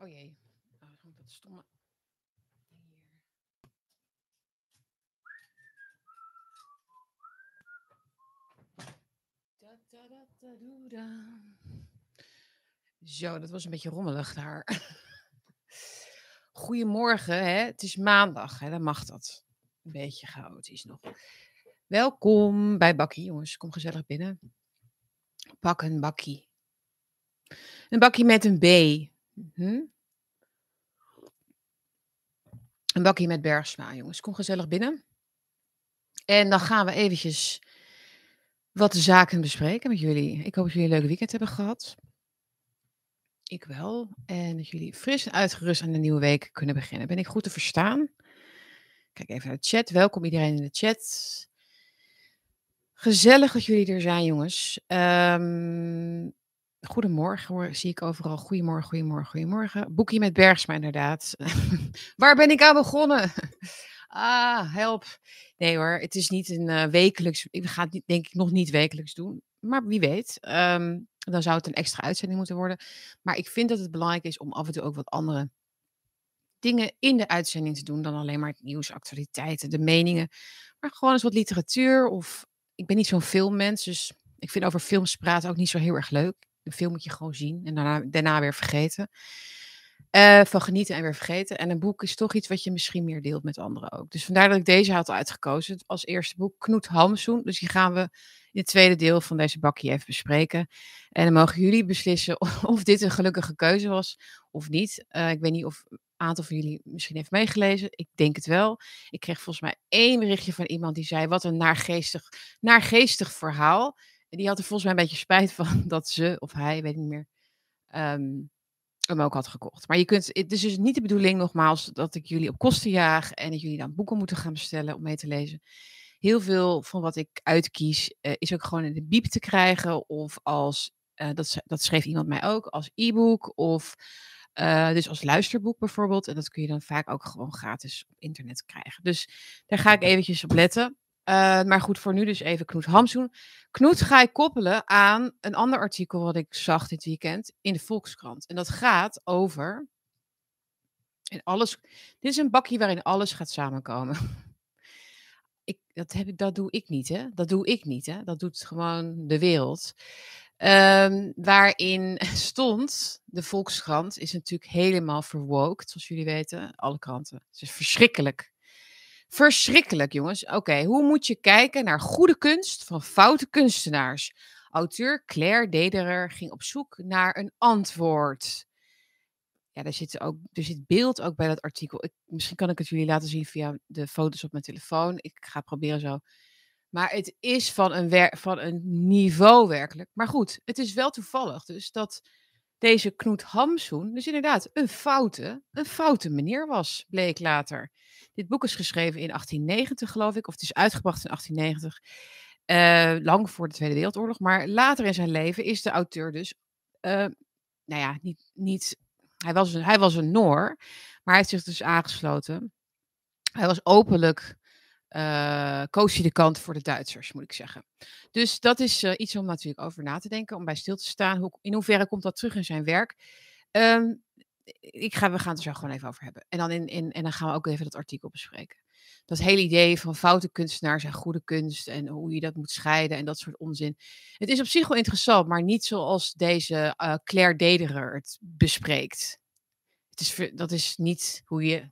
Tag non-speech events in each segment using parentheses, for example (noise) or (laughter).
Oh jee. Oh, dat stomme. Hier. Da. Zo, dat was een beetje rommelig daar. (laughs) Goedemorgen, hè? Het is maandag, hè? Dan mag dat. Een beetje chaotisch nog. Welkom bij Bakkie, jongens. Kom gezellig binnen. Pak een bakkie. Een bakkie met een B. Hm? Een bakkie met bergsma, jongens. Kom gezellig binnen. En dan gaan we eventjes wat zaken bespreken met jullie. Ik hoop dat jullie een leuk weekend hebben gehad. Ik wel. En dat jullie fris en uitgerust aan de nieuwe week kunnen beginnen. Ben ik goed te verstaan? Kijk even naar de chat. Welkom iedereen in de chat. Gezellig dat jullie er zijn, jongens. Ehm, goedemorgen, hoor, zie ik overal. Goedemorgen, goedemorgen, goedemorgen. Boekje met Bergsma, inderdaad. (laughs) Waar ben ik aan begonnen? (laughs) ah, help. Nee hoor, het is niet een uh, wekelijks. Ik ga het denk ik nog niet wekelijks doen. Maar wie weet. Um, dan zou het een extra uitzending moeten worden. Maar ik vind dat het belangrijk is om af en toe ook wat andere dingen in de uitzending te doen dan alleen maar het nieuws, actualiteiten, de meningen. Maar gewoon eens wat literatuur of ik ben niet zo'n filmmens, dus ik vind over films praten ook niet zo heel erg leuk. Een film moet je gewoon zien en daarna, daarna weer vergeten. Uh, van genieten en weer vergeten. En een boek is toch iets wat je misschien meer deelt met anderen ook. Dus vandaar dat ik deze had uitgekozen. Als eerste boek Knoet Hamsoen. Dus die gaan we in het tweede deel van deze bakje even bespreken. En dan mogen jullie beslissen (laughs) of dit een gelukkige keuze was of niet. Uh, ik weet niet of een aantal van jullie misschien heeft meegelezen. Ik denk het wel. Ik kreeg volgens mij één berichtje van iemand die zei: Wat een naargeestig, naargeestig verhaal. En die had er volgens mij een beetje spijt van (laughs) dat ze of hij, weet ik niet meer. Um, hem ook had gekocht. Maar je kunt, het is dus niet de bedoeling, nogmaals, dat ik jullie op kosten jaag en dat jullie dan boeken moeten gaan bestellen om mee te lezen. Heel veel van wat ik uitkies uh, is ook gewoon in de biep te krijgen of als, uh, dat, dat schreef iemand mij ook, als e-book of uh, dus als luisterboek bijvoorbeeld. En dat kun je dan vaak ook gewoon gratis op internet krijgen. Dus daar ga ik eventjes op letten. Uh, maar goed, voor nu dus even Knoet Hamsoen. Knoet ga ik koppelen aan een ander artikel wat ik zag dit weekend in de Volkskrant. En dat gaat over. En alles. Dit is een bakje waarin alles gaat samenkomen. (laughs) Ik, dat, heb, dat doe ik niet, hè? Dat doe ik niet, hè? Dat doet gewoon de wereld. Um, waarin (laughs) stond, de Volkskrant is natuurlijk helemaal verwookt, zoals jullie weten. Alle kranten. Het is verschrikkelijk. Verschrikkelijk, jongens. Oké, hoe moet je kijken naar goede kunst van foute kunstenaars? Auteur Claire Dederer ging op zoek naar een antwoord. Ja, daar zit, ook, er zit beeld ook bij dat artikel. Ik, misschien kan ik het jullie laten zien via de foto's op mijn telefoon. Ik ga proberen zo. Maar het is van een, van een niveau werkelijk. Maar goed, het is wel toevallig dus dat deze Knoet Hamsoen dus inderdaad een foute, een foute meneer was, bleek later. Dit boek is geschreven in 1890, geloof ik, of het is uitgebracht in 1890, uh, eh, lang voor de Tweede Wereldoorlog. Maar later in zijn leven is de auteur dus, uh, nou ja, niet, niet hij, was een, hij was een Noor, maar hij heeft zich dus aangesloten. Hij was openlijk uh, koos hij de kant voor de Duitsers, moet ik zeggen. Dus dat is iets om natuurlijk over na te denken, om bij stil te staan. Hoe, in hoeverre komt dat terug in zijn werk? Um, ik ga, we gaan het er zo gewoon even over hebben. En dan, in, in, en dan gaan we ook even dat artikel bespreken. Dat hele idee van foute kunstenaars en goede kunst en hoe je dat moet scheiden en dat soort onzin. Het is op zich wel interessant, maar niet zoals deze uh, Claire Dederer het bespreekt. Het is, dat is niet hoe je.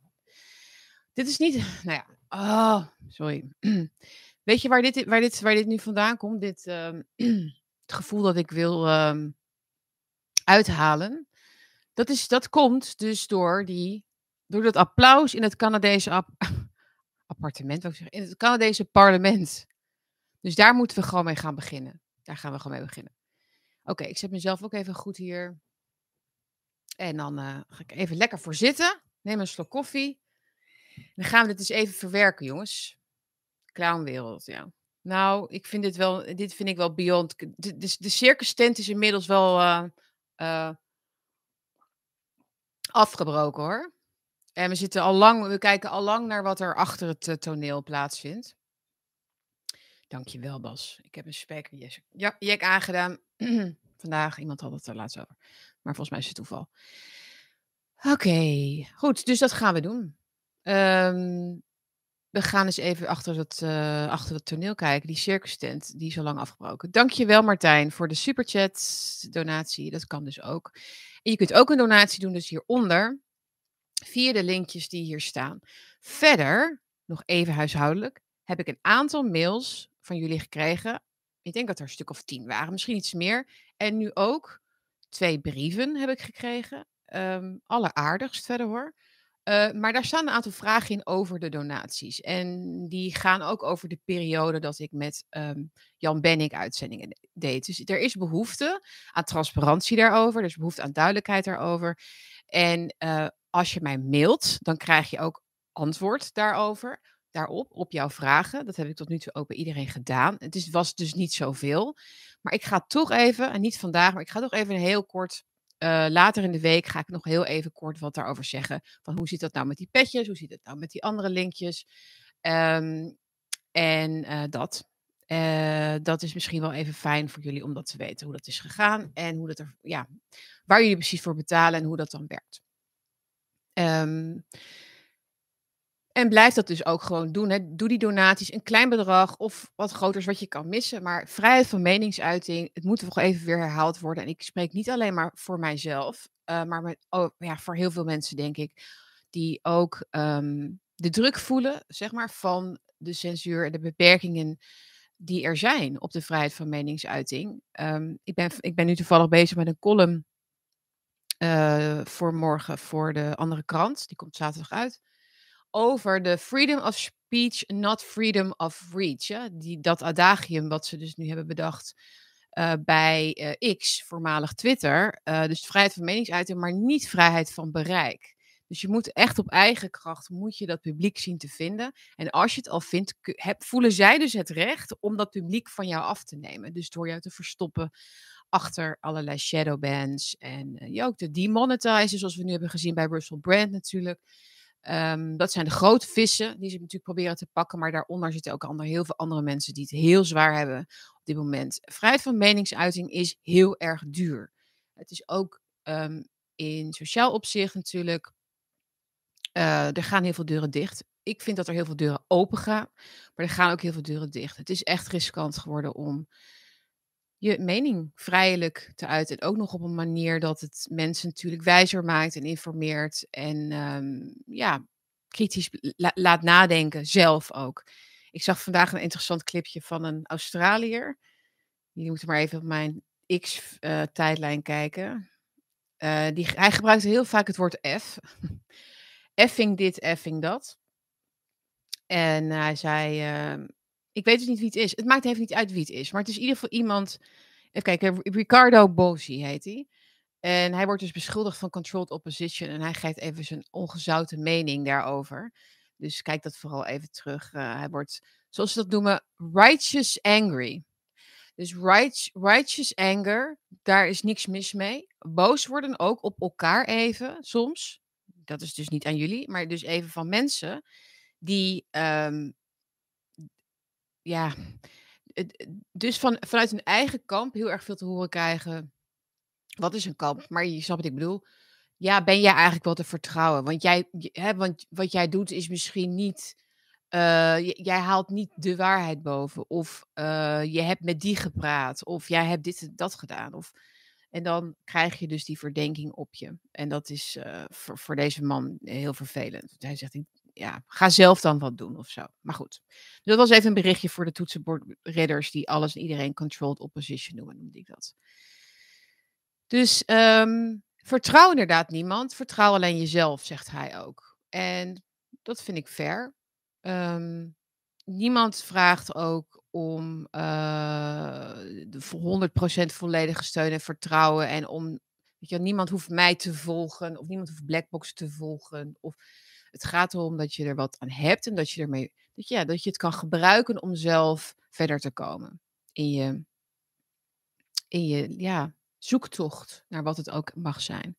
Dit is niet. (sighs) Nou ja. Oh, sorry. (clears throat) Weet je waar dit, waar dit, waar dit nu vandaan komt? Dit, um, (clears throat) het gevoel dat ik wil um, uithalen. Dat, is, dat komt dus door, die, door dat applaus in het Canadese ap (laughs) appartement, ik in het Canadese parlement. Dus daar moeten we gewoon mee gaan beginnen. Daar gaan we gewoon mee beginnen. Oké, ik zet mezelf ook even goed hier. En dan uh, ga ik even lekker voor zitten. Neem een slok koffie. Dan gaan we dit eens even verwerken, jongens. Clownwereld, ja. Nou, ik vind dit wel, dit vind ik wel beyond. De, de, circus tent is inmiddels wel uh, uh, afgebroken hoor. En we zitten al lang, we kijken al lang naar wat er achter het uh, toneel plaatsvindt. Dankjewel, Bas. Ik heb een spijker ja, jek aangedaan (clears throat) vandaag. Iemand had het er laatst over. Maar volgens mij is het toeval. Oké, goed. Dus dat gaan we doen. Ehm, we gaan eens even achter het, uh, achter het toneel kijken. Die circus tent, die is al lang afgebroken. Dankjewel Martijn voor de superchat donatie. Dat kan dus ook. En je kunt ook een donatie doen dus hieronder. Via de linkjes die hier staan. Verder, nog even huishoudelijk, heb ik een aantal mails van jullie gekregen. Ik denk dat er een stuk of tien waren, misschien iets meer. En nu ook twee brieven heb ik gekregen. Um, alleraardigst verder hoor. Uh, maar daar staan een aantal vragen in over de donaties. En die gaan ook over de periode dat ik met um, Jan Bennik uitzendingen deed. Dus er is behoefte aan transparantie daarover. Er is behoefte aan duidelijkheid daarover. En uh, als je mij mailt, dan krijg je ook antwoord daarover. Daarop, op jouw vragen. Dat heb ik tot nu toe ook bij iedereen gedaan. Het is, was dus niet zoveel. Maar ik ga toch even, en niet vandaag, maar ik ga toch even een heel kort uh, later in de week ga ik nog heel even kort wat daarover zeggen. Van hoe zit dat nou met die petjes? Hoe zit het nou met die andere linkjes? Um, en uh, dat. Uh, dat is misschien wel even fijn voor jullie om dat te weten. Hoe dat is gegaan en hoe dat er, ja, waar jullie precies voor betalen en hoe dat dan werkt. Um, en blijf dat dus ook gewoon doen. Hè. Doe die donaties, een klein bedrag of wat groter is wat je kan missen. Maar vrijheid van meningsuiting, het moet nog even weer herhaald worden. En ik spreek niet alleen maar voor mijzelf, uh, maar met, oh, ja, voor heel veel mensen, denk ik, die ook um, de druk voelen, zeg maar, van de censuur en de beperkingen die er zijn op de vrijheid van meningsuiting. Um, ik, ben, ik ben nu toevallig bezig met een column uh, voor morgen voor de andere krant. Die komt zaterdag uit over de freedom of speech, not freedom of reach. Die, dat adagium wat ze dus nu hebben bedacht uh, bij uh, X, voormalig Twitter. Uh, dus vrijheid van meningsuiting, maar niet vrijheid van bereik. Dus je moet echt op eigen kracht, moet je dat publiek zien te vinden. En als je het al vindt, heb, voelen zij dus het recht om dat publiek van jou af te nemen. Dus door jou te verstoppen achter allerlei shadowbans. En je ook te demonetizen, zoals we nu hebben gezien bij Russell Brand natuurlijk. Um, dat zijn de grote vissen die ze natuurlijk proberen te pakken. Maar daaronder zitten ook andere, heel veel andere mensen die het heel zwaar hebben op dit moment. Vrijheid van meningsuiting is heel erg duur. Het is ook um, in sociaal opzicht natuurlijk. Uh, er gaan heel veel deuren dicht. Ik vind dat er heel veel deuren open gaan. Maar er gaan ook heel veel deuren dicht. Het is echt riskant geworden om je mening vrijelijk te uiten. En ook nog op een manier dat het mensen natuurlijk wijzer maakt en informeert. En um, ja, kritisch la laat nadenken, zelf ook. Ik zag vandaag een interessant clipje van een Australiër. Jullie moeten maar even op mijn X-tijdlijn uh, kijken. Uh, die, hij gebruikte heel vaak het woord F. (laughs) effing dit, effing dat. En hij zei, uh, ik weet dus niet wie het is. Het maakt even niet uit wie het is. Maar het is in ieder geval iemand. Even kijken, Ricardo Bosi heet hij. En hij wordt dus beschuldigd van controlled opposition. En hij geeft even zijn ongezouten mening daarover. Dus kijk dat vooral even terug. Uh, hij wordt, zoals ze dat noemen, righteous angry. Dus right, righteous anger, daar is niks mis mee. Boos worden ook op elkaar even, soms. Dat is dus niet aan jullie, maar dus even van mensen die um, ja, dus van, vanuit hun eigen kamp heel erg veel te horen krijgen. Wat is een kamp? Maar je snapt wat ik bedoel. Ja, ben jij eigenlijk wel te vertrouwen? Want, jij, hè, want wat jij doet is misschien niet. Uh, jij haalt niet de waarheid boven. Of uh, je hebt met die gepraat. Of jij hebt dit en dat gedaan. Of, en dan krijg je dus die verdenking op je. En dat is uh, voor, voor deze man heel vervelend. Hij zegt, ja, ga zelf dan wat doen of zo. Maar goed, dus dat was even een berichtje voor de toetsenbordridders die alles en iedereen controlled opposition noemen, noemde ik dat. Dus um, vertrouw inderdaad niemand, vertrouw alleen jezelf, zegt hij ook. En dat vind ik fair. Um, niemand vraagt ook om uh, 100% volledige steun en vertrouwen en om, weet je, niemand hoeft mij te volgen of niemand hoeft Blackbox te volgen of het gaat erom dat je er wat aan hebt en dat je ermee, dat, ja, dat je het kan gebruiken om zelf verder te komen in je, in je ja, zoektocht naar wat het ook mag zijn.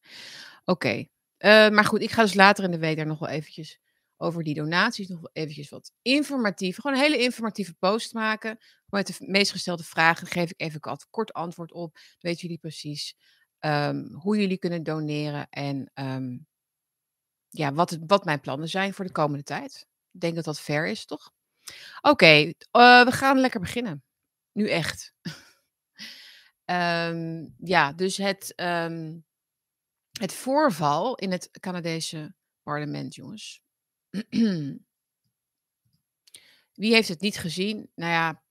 Oké, uh, maar goed, ik ga dus later in de week daar nog wel eventjes over die donaties nog wel eventjes wat informatief, gewoon een hele informatieve post maken. Met de meest gestelde vragen geef ik even kort antwoord op. Dan weten jullie precies um, hoe jullie kunnen doneren en um, ja, wat, wat mijn plannen zijn voor de komende tijd. Ik denk dat dat fair is, toch? Oké, eh, we gaan lekker beginnen. Nu echt. (laughs) Ehm, ja, dus het, ehm, het voorval in het Canadese parlement, jongens. (clears throat) Wie heeft het niet gezien? Nou ja,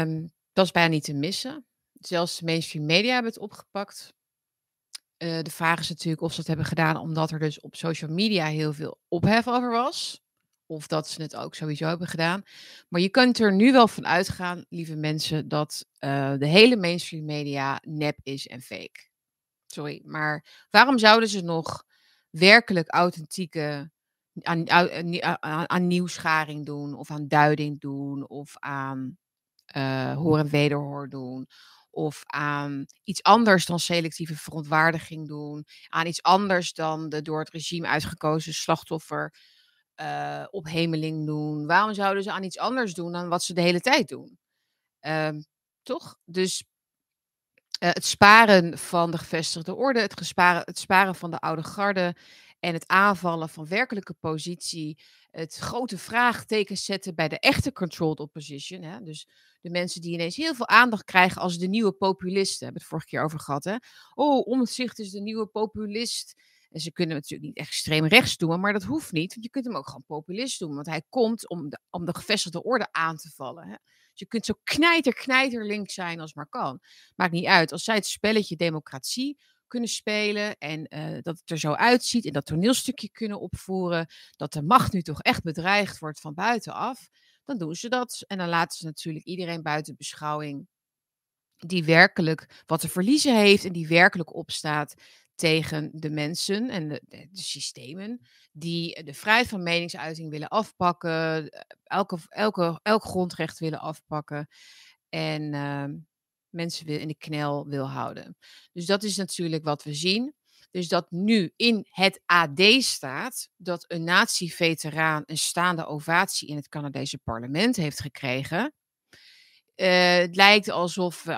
um, dat is bijna niet te missen. Zelfs de mainstream media hebben het opgepakt. Uh, de vraag is natuurlijk of ze het hebben gedaan omdat er dus op social media heel veel ophef over was. Of dat ze het ook sowieso hebben gedaan. Maar je kunt er nu wel van uitgaan, lieve mensen, dat uh, de hele mainstream media nep is en fake. Sorry, maar waarom zouden ze nog werkelijk authentieke aan, aan, aan nieuwsgaring doen, of aan duiding doen, of aan uh, hoor en wederhoor doen, of aan iets anders dan selectieve verontwaardiging doen, aan iets anders dan de door het regime uitgekozen slachtoffer uh, ophemeling doen. Waarom zouden ze aan iets anders doen dan wat ze de hele tijd doen? Uh, toch? Dus uh, het sparen van de gevestigde orde, het, gesparen, het sparen van de oude garde en het aanvallen van werkelijke positie, het grote vraagtekens zetten bij de echte controlled opposition. Hè? Dus de mensen die ineens heel veel aandacht krijgen als de nieuwe populisten. Hebben we het vorige keer over gehad. Hè? Oh, omzicht is de nieuwe populist. En ze kunnen natuurlijk niet extreem rechts doen, maar dat hoeft niet. Want je kunt hem ook gewoon populist doen. Want hij komt om de, om de gevestigde orde aan te vallen. Hè? Dus je kunt zo knijter, knijter links zijn als maar kan. Maakt niet uit. Als zij het spelletje democratie kunnen spelen en uh, dat het er zo uitziet en dat toneelstukje kunnen opvoeren, dat de macht nu toch echt bedreigd wordt van buitenaf, dan doen ze dat. En dan laten ze natuurlijk iedereen buiten beschouwing die werkelijk wat te verliezen heeft en die werkelijk opstaat tegen de mensen en de, systemen die de vrijheid van meningsuiting willen afpakken, elke, elke, elk grondrecht willen afpakken en uh, mensen wil in de knel wil houden. Dus dat is natuurlijk wat we zien. Dus dat nu in het AD staat dat een nazi-veteraan een staande ovatie in het Canadese parlement heeft gekregen. Uh, het lijkt alsof,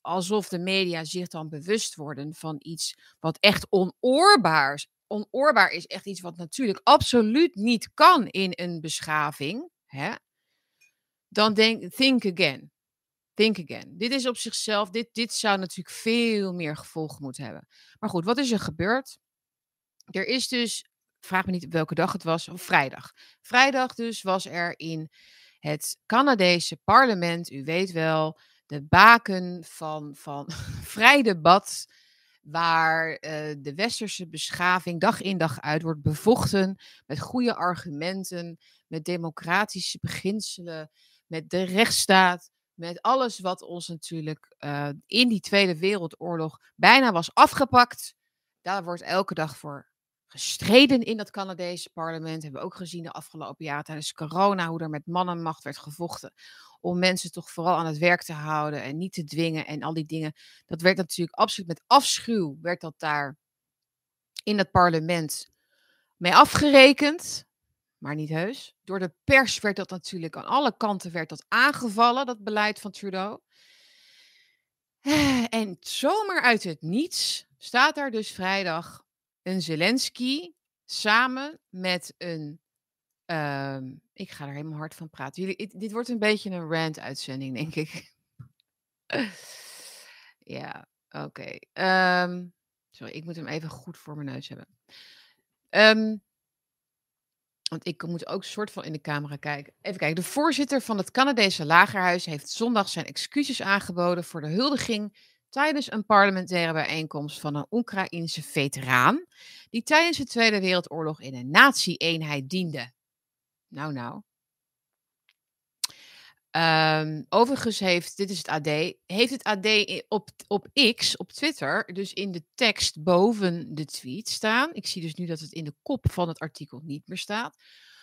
alsof de media zich dan bewust worden van iets wat echt onoorbaar is. Onoorbaar is echt iets wat natuurlijk absoluut niet kan in een beschaving. Hè? Dan denk, think again. Think again. Dit is op zichzelf, dit, dit zou natuurlijk veel meer gevolgen moeten hebben. Maar goed, wat is er gebeurd? Er is dus, vraag me niet welke dag het was, of vrijdag. Vrijdag dus was er in het Canadese parlement, u weet wel, de baken van, van (laughs) vrij debat, waar uh, de westerse beschaving dag in dag uit wordt bevochten met goede argumenten, met democratische beginselen, met de rechtsstaat, met alles wat ons natuurlijk uh, in die Tweede Wereldoorlog bijna was afgepakt. Daar wordt elke dag voor gestreden in dat Canadese parlement. Hebben we ook gezien de afgelopen jaren tijdens corona, hoe er met mannenmacht werd gevochten. Om mensen toch vooral aan het werk te houden en niet te dwingen en al die dingen. Dat werd natuurlijk absoluut met afschuw, werd dat daar in het parlement mee afgerekend. Maar niet heus. Door de pers werd dat natuurlijk aan alle kanten werd dat aangevallen, dat beleid van Trudeau. En zomaar uit het niets staat daar dus vrijdag een Zelensky samen met een. Uh, ik ga er helemaal hard van praten. Jullie, dit wordt een beetje een rant-uitzending, denk ik. (laughs) ja, oké. Ehm, sorry, ik moet hem even goed voor mijn neus hebben. Um, want ik moet ook soort van in de camera kijken. Even kijken. De voorzitter van het Canadese Lagerhuis heeft zondag zijn excuses aangeboden voor de huldiging tijdens een parlementaire bijeenkomst van een Oekraïense veteraan, die tijdens de Tweede Wereldoorlog in een nazi-eenheid diende. Nou, nou. Um, overigens heeft, dit is het AD, heeft het AD op, op X, op Twitter, dus in de tekst boven de tweet staan. Ik zie dus nu dat het in de kop van het artikel niet meer staat.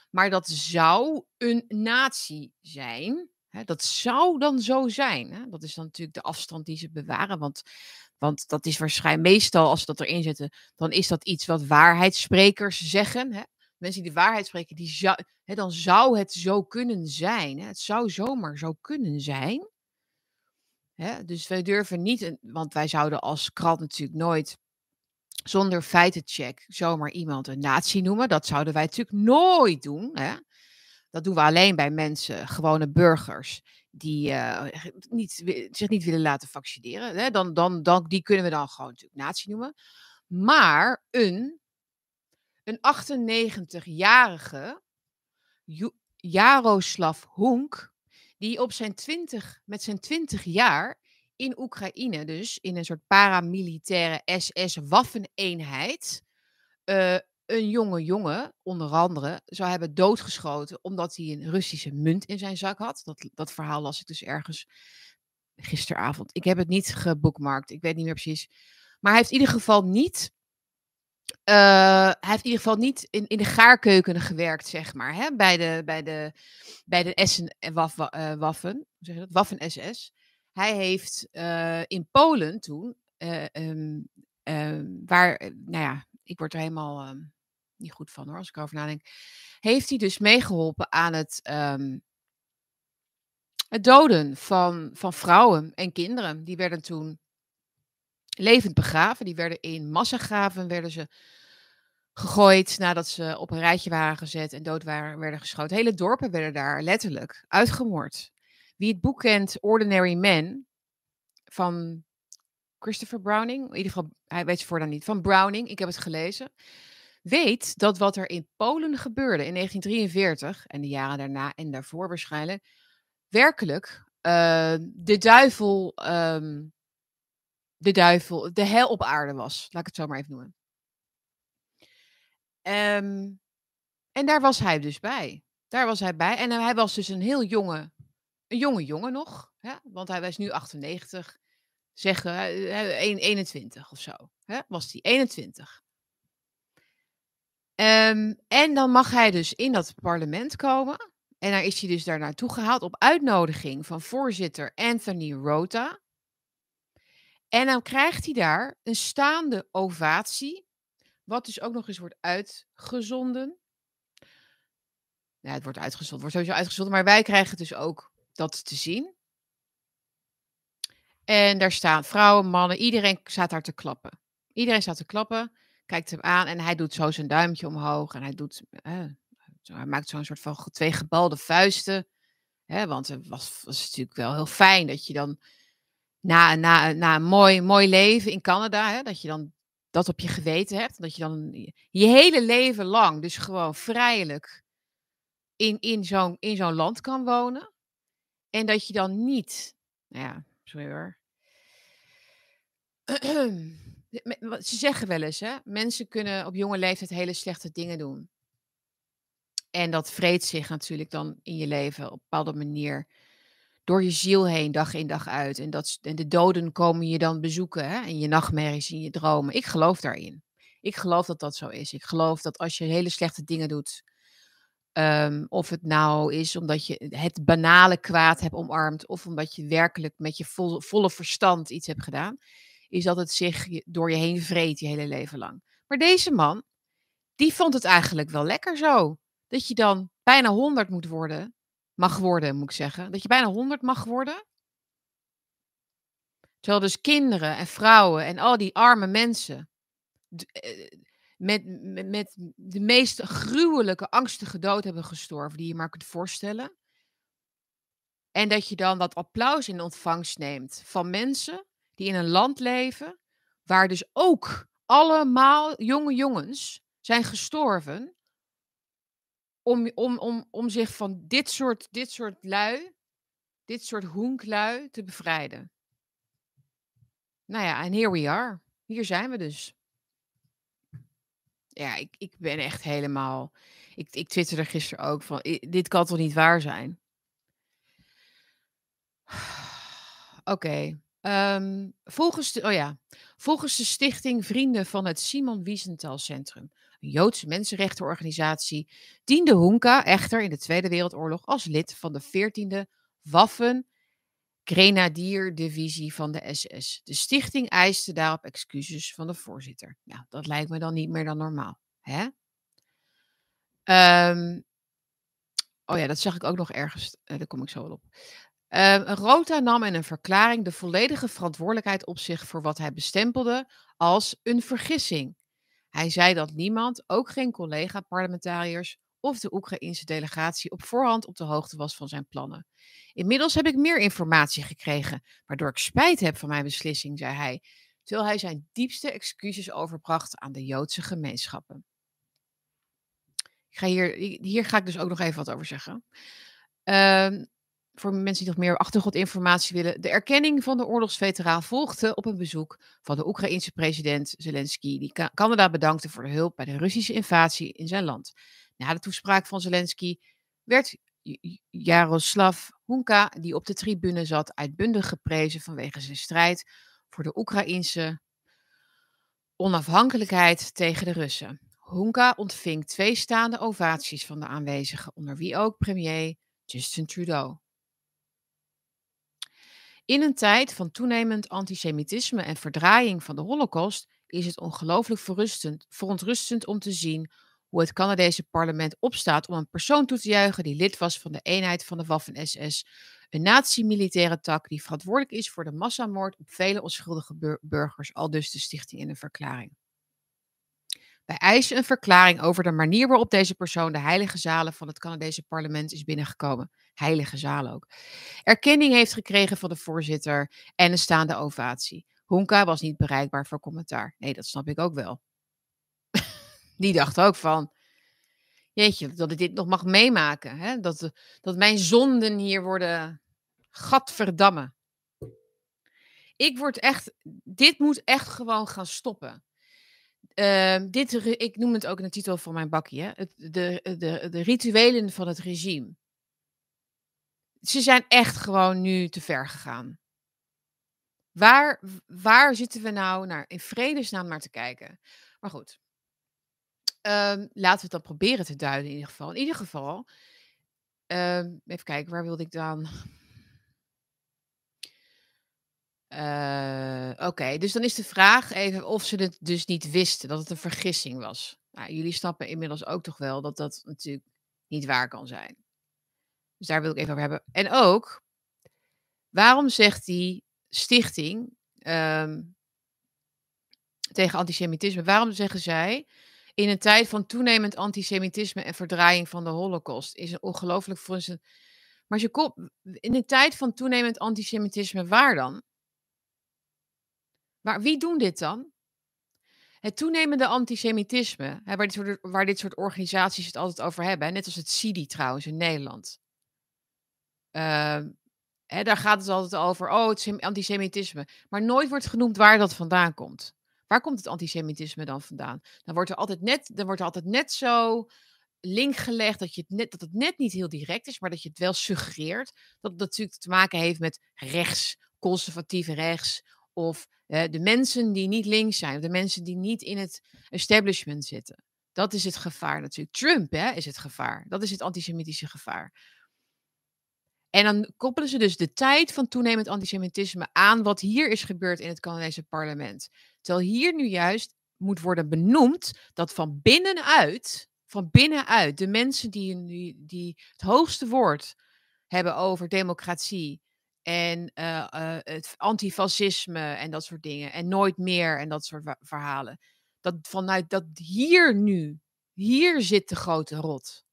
Maar dat zou een nazi zijn. Dat zou dan zo zijn. Dat is dan natuurlijk de afstand die ze bewaren. Want, want dat is waarschijnlijk meestal, als ze dat erin zetten, dan is dat iets wat waarheidssprekers zeggen. Hè? Mensen die de waarheid spreken, die zou, hè, dan zou het zo kunnen zijn. Hè? Het zou zomaar zo kunnen zijn. Hè? Dus wij durven niet, want wij zouden als krant natuurlijk nooit zonder feitencheck zomaar iemand een nazi noemen. Dat zouden wij natuurlijk nooit doen. Hè? Dat doen we alleen bij mensen, gewone burgers, die uh, niet, zich niet willen laten vaccineren. Hè? Dan, dan, dan, die kunnen we dan gewoon natuurlijk nazi noemen. Maar een, een 98-jarige Jaroslav Hunk, die op zijn 20, met zijn 20 jaar in Oekraïne, dus in een soort paramilitaire SS-waffeneenheid, uh, een jonge jongen, onder andere, zou hebben doodgeschoten omdat hij een Russische munt in zijn zak had. Dat, dat verhaal las ik dus ergens gisteravond. Ik heb het niet gebookmarkt, ik weet niet meer precies. Maar hij heeft in ieder geval niet hij heeft in ieder geval niet in, de gaarkeuken gewerkt, zeg maar, hè, bij de, bij de, bij de Essen uh, Waffen, hoe zeg je dat? Waffen-SS. Hij heeft in Polen toen, um, waar, nou ja, ik word er helemaal um, niet goed van hoor, als ik erover nadenk, heeft hij dus meegeholpen aan het, het doden van, van vrouwen en kinderen. Die werden toen levend begraven. Die werden in massagraven werden ze gegooid nadat ze op een rijtje waren gezet en dood waren, werden geschoten. Hele dorpen werden daar letterlijk uitgemoord. Wie het boek kent, Ordinary Men, van Christopher Browning, in ieder geval, hij weet ze dan niet, van Browning, ik heb het gelezen, weet dat wat er in Polen gebeurde in 1943 en de jaren daarna en daarvoor waarschijnlijk, werkelijk uh, de duivel um, de duivel, de hel op aarde was. Laat ik het zo maar even noemen. Um, en daar was hij dus bij. Daar was hij bij. En hij was dus een heel jonge, een jonge jongen nog. Hè? Want hij was nu 98. Zeggen, 21 of zo. Hè? Was hij 21. Um, en dan mag hij dus in dat parlement komen. En daar is hij dus daar naartoe gehaald op uitnodiging van voorzitter Anthony Rota. En dan krijgt hij daar een staande ovatie, wat dus ook nog eens wordt uitgezonden. Ja, het wordt uitgezonden, wordt sowieso uitgezonden, maar wij krijgen dus ook dat te zien. En daar staan vrouwen, mannen, iedereen staat daar te klappen. Iedereen staat te klappen, kijkt hem aan en hij doet zo zijn duimpje omhoog en hij doet, eh, hij maakt zo'n soort van twee gebalde vuisten. Hè, want het was natuurlijk wel heel fijn dat je dan na, na, na een mooi, mooi leven in Canada, hè, dat je dan dat op je geweten hebt. Dat je dan je hele leven lang, dus gewoon vrijelijk, in, in zo'n in zo'n land kan wonen. En dat je dan niet, nou ja, sorry hoor. (clears throat) Ze zeggen wel eens, hè, mensen kunnen op jonge leeftijd hele slechte dingen doen. En dat vreet zich natuurlijk dan in je leven op een bepaalde manier door je ziel heen, dag in dag uit. En, dat, de doden komen je dan bezoeken hè? in je nachtmerries, in je dromen. Ik geloof daarin. Ik geloof dat dat zo is. Ik geloof dat als je hele slechte dingen doet, um, of het nou is omdat je het banale kwaad hebt omarmd, of omdat je werkelijk met je vol, volle verstand iets hebt gedaan, is dat het zich door je heen vreet je hele leven lang. Maar deze man, die vond het eigenlijk wel lekker zo. Dat je dan bijna honderd moet worden mag worden, moet ik zeggen. Dat je bijna 100 mag worden. Terwijl dus kinderen en vrouwen en al die arme mensen eh, met, met, de meest gruwelijke, angstige dood hebben gestorven die je maar kunt voorstellen. En dat je dan dat applaus in ontvangst neemt van mensen die in een land leven waar dus ook allemaal jonge jongens zijn gestorven om, om, om, om zich van dit soort, dit soort lui, dit soort hoenklui te bevrijden. Nou ja, en here we are. Hier zijn we dus. Ja, ik, ik ben echt helemaal. Ik, ik twitterde gisteren ook van: dit kan toch niet waar zijn? (sighs) Oké. Um, volgens, oh ja, volgens de stichting Vrienden van het Simon Wiesenthal Centrum Joodse mensenrechtenorganisatie, diende Hunka echter in de Tweede Wereldoorlog als lid van de 14e Waffen Grenadierdivisie van de SS. De stichting eiste daarop excuses van de voorzitter. Nou, dat lijkt me dan niet meer dan normaal. Hè? Um, oh ja, dat zag ik ook nog ergens. Uh, daar kom ik zo wel op. Uh, Rota nam in een verklaring de volledige verantwoordelijkheid op zich voor wat hij bestempelde als een vergissing. Hij zei dat niemand, ook geen collega-parlementariërs of de Oekraïnse delegatie, op voorhand op de hoogte was van zijn plannen. Inmiddels heb ik meer informatie gekregen, waardoor ik spijt heb van mijn beslissing, zei hij, terwijl hij zijn diepste excuses overbracht aan de Joodse gemeenschappen. Ik ga hier, hier ga ik dus ook nog even wat over zeggen. Uh, voor mensen die nog meer achtergrondinformatie willen. De erkenning van de oorlogsveteraan volgde op een bezoek van de Oekraïense president Zelensky, die Canada bedankte voor de hulp bij de Russische invasie in zijn land. Na de toespraak van Zelensky werd Jaroslav Hunka, die op de tribune zat, uitbundig geprezen vanwege zijn strijd voor de Oekraïense onafhankelijkheid tegen de Russen. Hunka ontving twee staande ovaties van de aanwezigen, onder wie ook premier Justin Trudeau. In een tijd van toenemend antisemitisme en verdraaiing van de Holocaust is het ongelooflijk verontrustend om te zien hoe het Canadese parlement opstaat om een persoon toe te juichen die lid was van de eenheid van de Waffen-SS, een nazi-militaire tak die verantwoordelijk is voor de massamoord op vele onschuldige burgers, al dus de stichting in een verklaring. Wij eisen een verklaring over de manier waarop deze persoon de heilige zalen van het Canadese parlement is binnengekomen. Heilige zalen ook. Erkenning heeft gekregen van de voorzitter en een staande ovatie. Honka was niet bereikbaar voor commentaar. Nee, dat snap ik ook wel. (laughs) Die dacht ook van, jeetje, dat ik dit nog mag meemaken. Hè? Dat, dat mijn zonden hier worden gadverdamme. Ik word echt, dit moet echt gewoon gaan stoppen. Uh, dit, ik noem het ook in de titel van mijn bakje, de, de, de rituelen van het regime. Ze zijn echt gewoon nu te ver gegaan. Waar, waar zitten we nou naar, in vredesnaam naar te kijken? Maar goed, um, laten we het dan proberen te duiden in ieder geval. In ieder geval, um, even kijken, waar wilde ik dan? Uh, Oké, dus dan is de vraag even of ze het dus niet wisten, dat het een vergissing was. Nou, jullie snappen inmiddels ook toch wel dat dat natuurlijk niet waar kan zijn. Dus daar wil ik even over hebben. En ook, waarom zegt die stichting um, tegen antisemitisme, waarom zeggen zij, in een tijd van toenemend antisemitisme en verdraaiing van de holocaust, is een ongelooflijk voor Maar je komt in een tijd van toenemend antisemitisme, waar dan? Maar wie doen dit dan? Het toenemende antisemitisme, hè, waar, dit soort, waar, dit soort, organisaties het altijd over hebben, net als het CIDI trouwens in Nederland. Uh, hè, daar gaat het altijd over, oh, het is antisemitisme. Maar nooit wordt genoemd waar dat vandaan komt. Waar komt het antisemitisme dan vandaan? Dan wordt er altijd net, dan wordt er altijd net zo link gelegd dat, je het net, dat het net niet heel direct is, maar dat je het wel suggereert. Dat het natuurlijk te maken heeft met rechts, conservatief rechts, of de mensen die niet links zijn, of de mensen die niet in het establishment zitten. Dat is het gevaar natuurlijk. Trump hè, is het gevaar. Dat is het antisemitische gevaar. En dan koppelen ze dus de tijd van toenemend antisemitisme aan wat hier is gebeurd in het Canadese parlement. Terwijl hier nu juist moet worden benoemd dat van binnenuit, van binnenuit, de mensen die, die, die het hoogste woord hebben over democratie, en uh, uh, het antifascisme en dat soort dingen. En nooit meer en dat soort verhalen. Dat vanuit dat hier nu, hier zit de grote rot.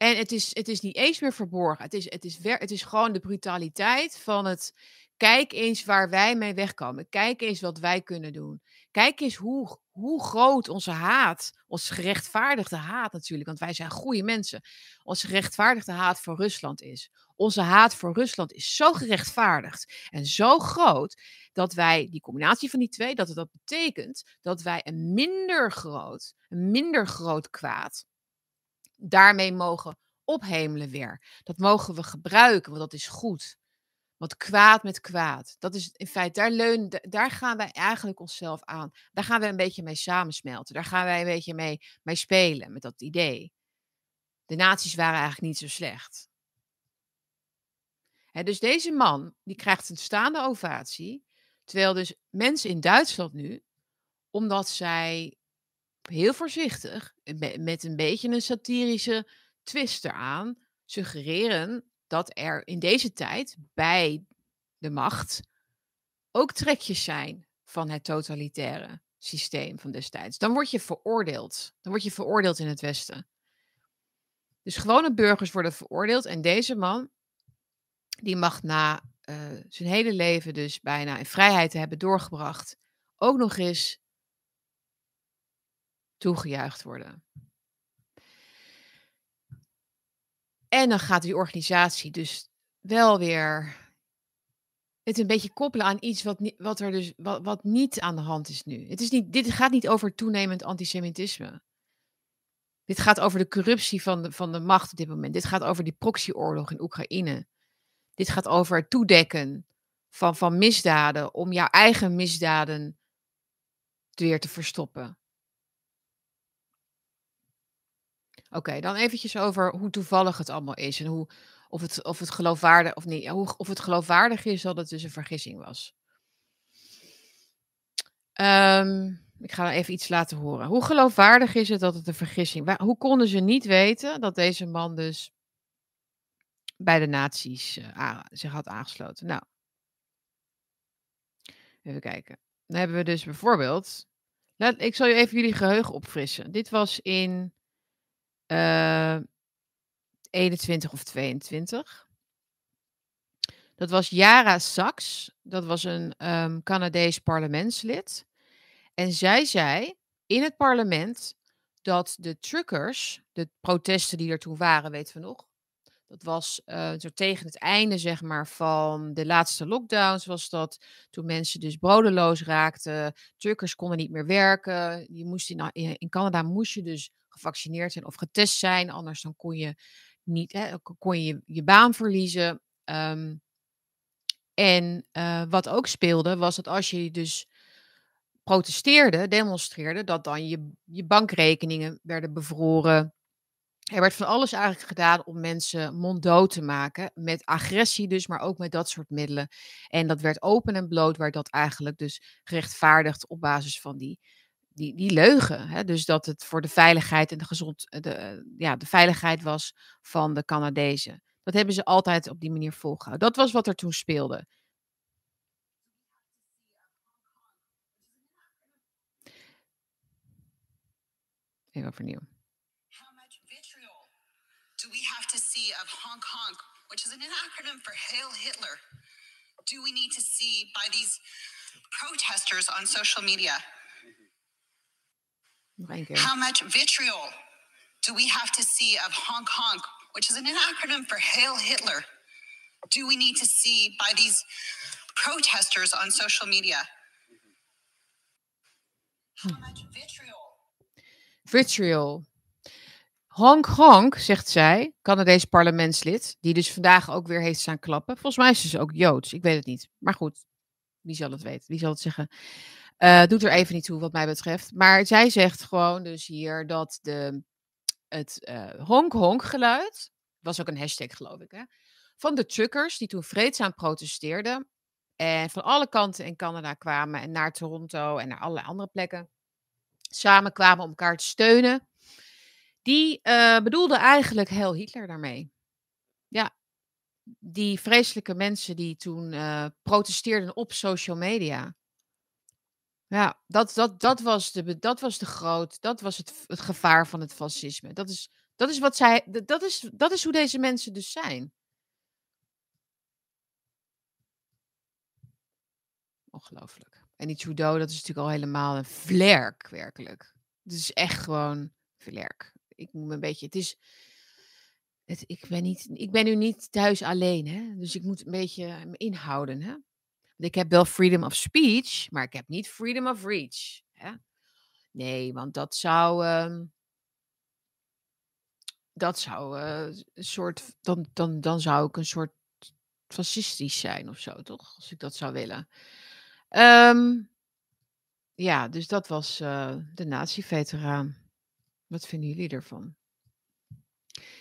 En het is, het is niet eens meer verborgen. Het is, het, is ver, het is gewoon de brutaliteit van het. Kijk eens waar wij mee wegkomen. Kijk eens wat wij kunnen doen. Kijk eens hoe, hoe groot onze haat, onze gerechtvaardigde haat natuurlijk, want wij zijn goede mensen, onze gerechtvaardigde haat voor Rusland is. Onze haat voor Rusland is zo gerechtvaardigd en zo groot dat wij, die combinatie van die twee, dat het dat betekent dat wij een minder groot, een minder groot kwaad daarmee mogen ophemelen weer. Dat mogen we gebruiken, want dat is goed. Want kwaad met kwaad. Dat is in feite, daar, leun, daar gaan wij eigenlijk onszelf aan. Daar gaan we een beetje mee samensmelten. Daar gaan wij een beetje mee, mee spelen met dat idee. De naties waren eigenlijk niet zo slecht. dus deze man, die krijgt een staande ovatie. Terwijl dus mensen in Duitsland nu, omdat zij heel voorzichtig, met een beetje een satirische twist eraan, suggereren dat er in deze tijd bij de macht ook trekjes zijn van het totalitaire systeem van destijds. Dan word je veroordeeld. Dan word je veroordeeld in het Westen. Dus gewone burgers worden veroordeeld. En deze man, die mag na uh, zijn hele leven dus bijna in vrijheid te hebben doorgebracht, ook nog eens toegejuicht worden. En dan gaat die organisatie dus wel weer het een beetje koppelen aan iets wat, wat er dus wat, wat niet aan de hand is nu. Het is niet, dit gaat niet over toenemend antisemitisme. Dit gaat over de corruptie van de, van de macht op dit moment. Dit gaat over die proxyoorlog in Oekraïne. Dit gaat over het toedekken van, van misdaden om jouw eigen misdaden weer te verstoppen. Oké, dan eventjes over hoe toevallig het allemaal is en hoe, of, het, of, het geloofwaardig, of, niet, hoe, of het geloofwaardig is dat het dus een vergissing was. Um, ik ga even iets laten horen. Hoe geloofwaardig is het dat het een vergissing was? Hoe konden ze niet weten dat deze man dus bij de nazi's uh, zich had aangesloten? Nou, even kijken. Dan hebben we dus bijvoorbeeld. Ik zal je even jullie geheugen opfrissen. Dit was in uh, eh, 21 of 22. Dat was Yara Sachs. Dat was een um, Canadees parlementslid. En zij zei in het parlement dat de truckers, de protesten die er toen waren, weten we nog. Dat was uh, zo tegen het einde, zeg maar, van de laatste lockdowns was dat. Toen mensen dus brodeloos raakten. Truckers konden niet meer werken. Je moest in Canada moest je dus gevaccineerd zijn of getest zijn. Anders dan kon je niet, hè, kon je je baan verliezen. Um, en uh, wat ook speelde, was dat als je dus protesteerde, demonstreerde, dat dan je, je bankrekeningen werden bevroren. Er werd van alles eigenlijk gedaan om mensen monddood te maken. Met agressie dus, maar ook met dat soort middelen. En dat werd open en bloot, werd dat eigenlijk dus gerechtvaardigd op basis van die, die, die leugen. Hè? Dus dat het voor de veiligheid en de gezond, de, ja, de veiligheid was van de Canadezen. Dat hebben ze altijd op die manier volgehouden. Dat was wat er toen speelde. Even overnieuw. How much vitriol do we have to see of honk honk, which is an acronym for Hail Hitler, do we need to see by these protesters on social media? How much vitriol do we have to see of honk honk, which is an acronym for Hail Hitler, do we need to see by these protesters on social media? How much vitriol? Honk Honk, zegt zij, Canadees parlementslid, die dus vandaag ook weer heeft staan klappen. Volgens mij is ze dus ook Joods, ik weet het niet. Maar goed, wie zal het weten, wie zal het zeggen. Uh, doet er even niet toe wat mij betreft. Maar zij zegt gewoon dus hier dat de, het uh, honk honk geluid, was ook een hashtag geloof ik, hè, van de truckers die toen vreedzaam protesteerden en van alle kanten in Canada kwamen en naar Toronto en naar allerlei andere plekken samen kwamen om elkaar te steunen. Die uh, bedoelde eigenlijk heel Hitler daarmee. Ja, die vreselijke mensen die toen protesteerden op social media. Ja, dat, dat, dat, was de, dat was de groot, dat was het, het gevaar van het fascisme. Dat is, dat is wat zij, dat is, dat is hoe deze mensen dus zijn. Ongelooflijk. En die Trudeau, dat is natuurlijk al helemaal een vlerk, werkelijk. Het is echt gewoon vlerk. Ik moet een beetje, het is, ik, ben niet, ik ben nu niet thuis alleen, hè? dus ik moet een beetje me inhouden. Hè? Ik heb wel freedom of speech, maar ik heb niet freedom of reach. Hè? Nee, want dat zou, uh, dat zou uh, een soort, dan, dan, dan zou ik een soort fascistisch zijn of zo, toch? Als ik dat zou willen. Um, ja, dus dat was uh, de nazi-veteraan. Wat vinden jullie ervan?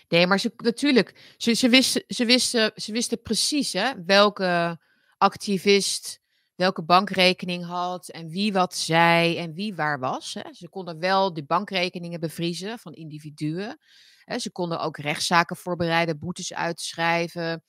Nee, maar ze, natuurlijk, ze, ze, wisten, ze, wisten, ze wisten precies hè, welke activist welke bankrekening had en wie wat zei en wie waar was. Hè. Ze konden wel de bankrekeningen bevriezen van individuen. Hè. Ze konden ook rechtszaken voorbereiden, boetes uitschrijven,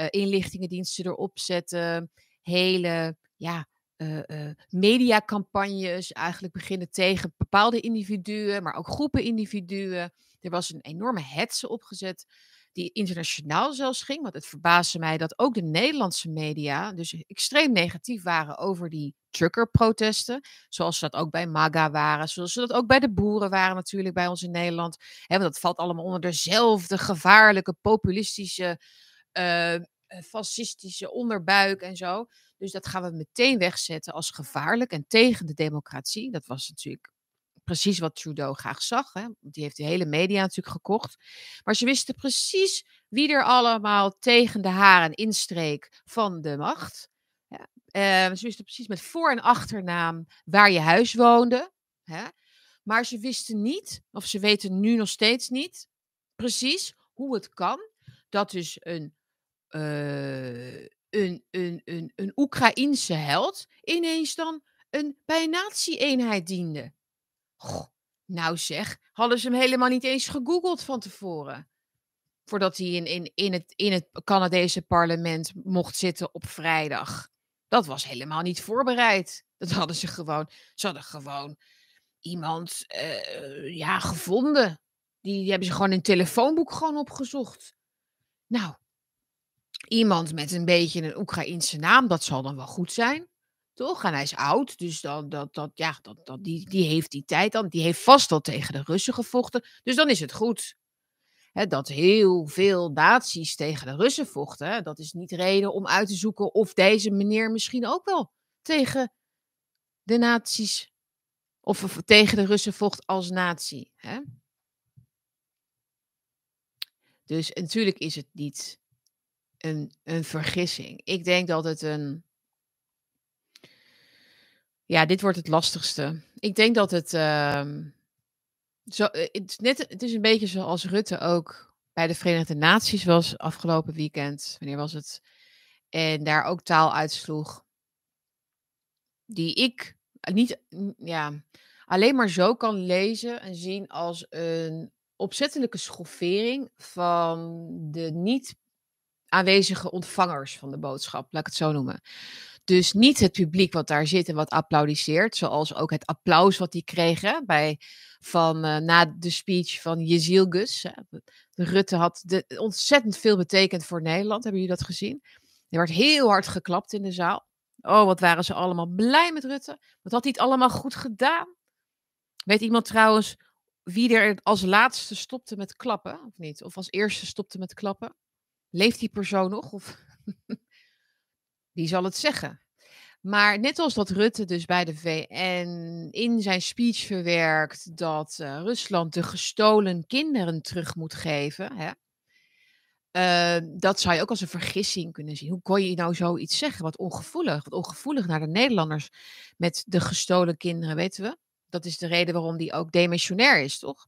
uh, inlichtingendiensten erop zetten, hele ja, uh, mediacampagnes eigenlijk beginnen tegen bepaalde individuen, maar ook groepen individuen. Er was een enorme hetze opgezet die internationaal zelfs ging. Want het verbaasde mij dat ook de Nederlandse media dus extreem negatief waren over die truckerprotesten. Zoals ze dat ook bij MAGA waren. Zoals ze dat ook bij de boeren waren natuurlijk bij ons in Nederland. He, want dat valt allemaal onder dezelfde gevaarlijke, populistische, uh, fascistische onderbuik en zo. Dus dat gaan we meteen wegzetten als gevaarlijk en tegen de democratie. Dat was natuurlijk precies wat Trudeau graag zag. Hè? Die heeft de hele media natuurlijk gekocht. Maar ze wisten precies wie er allemaal tegen de haren instreek van de macht. Ja. Uh, ze wisten precies met voor- en achternaam waar je huis woonde. Hè? Maar ze wisten niet, of ze weten nu nog steeds niet, precies hoe het kan dat dus een, uh, een, een, een, een Oekraïense held ineens dan een, bij een nazi-eenheid diende. Nou zeg, hadden ze hem helemaal niet eens gegoogeld van tevoren. Voordat hij in, in, in, het, in het Canadese parlement mocht zitten op vrijdag. Dat was helemaal niet voorbereid. Dat hadden ze gewoon. Ze hadden gewoon iemand uh, ja, gevonden. Die, die hebben ze gewoon in het telefoonboek gewoon opgezocht. Nou, iemand met een beetje een Oekraïense naam, dat zal dan wel goed zijn. Toch? En hij is oud, dus dan, dat, dat, ja, dat, dat, die, die heeft die tijd dan. Die heeft vast al tegen de Russen gevochten. Dus dan is het goed. dat heel veel naties tegen de Russen vochten, dat is niet reden om uit te zoeken of deze meneer misschien ook wel tegen de naties of, tegen de Russen vocht als natie. Dus natuurlijk is het niet een, een vergissing. Ik denk dat het een ja, dit wordt het lastigste. Ik denk dat het. Uh, zo, eh, het, net, het is een beetje zoals Rutte ook bij de Verenigde Naties was afgelopen weekend. Wanneer was het? En daar ook taal uitsloeg. Die ik niet ja, alleen maar zo kan lezen en zien als een opzettelijke schoffering van de niet aanwezige ontvangers van de boodschap, laat ik het zo noemen. Dus niet het publiek wat daar zit en wat applaudisseert, zoals ook het applaus wat die kregen bij, van, uh, na de speech van Jeziel Gus. Rutte had ontzettend veel betekend voor Nederland, hebben jullie dat gezien? Er werd heel hard geklapt in de zaal. Oh, wat waren ze allemaal blij met Rutte. Wat had hij het allemaal goed gedaan? Weet iemand trouwens wie er als laatste stopte met klappen, of niet? Of als eerste stopte met klappen? Leeft die persoon nog? Of (laughs) die zal het zeggen. Maar net als dat Rutte dus bij de VN in zijn speech verwerkt dat uh, Rusland de gestolen kinderen terug moet geven. Hè? Uh, dat zou je ook als een vergissing kunnen zien. Hoe kon je nou zoiets zeggen? Wat ongevoelig. Wat ongevoelig naar de Nederlanders met de gestolen kinderen, weten we. Dat is de reden waarom die ook demissionair is, toch?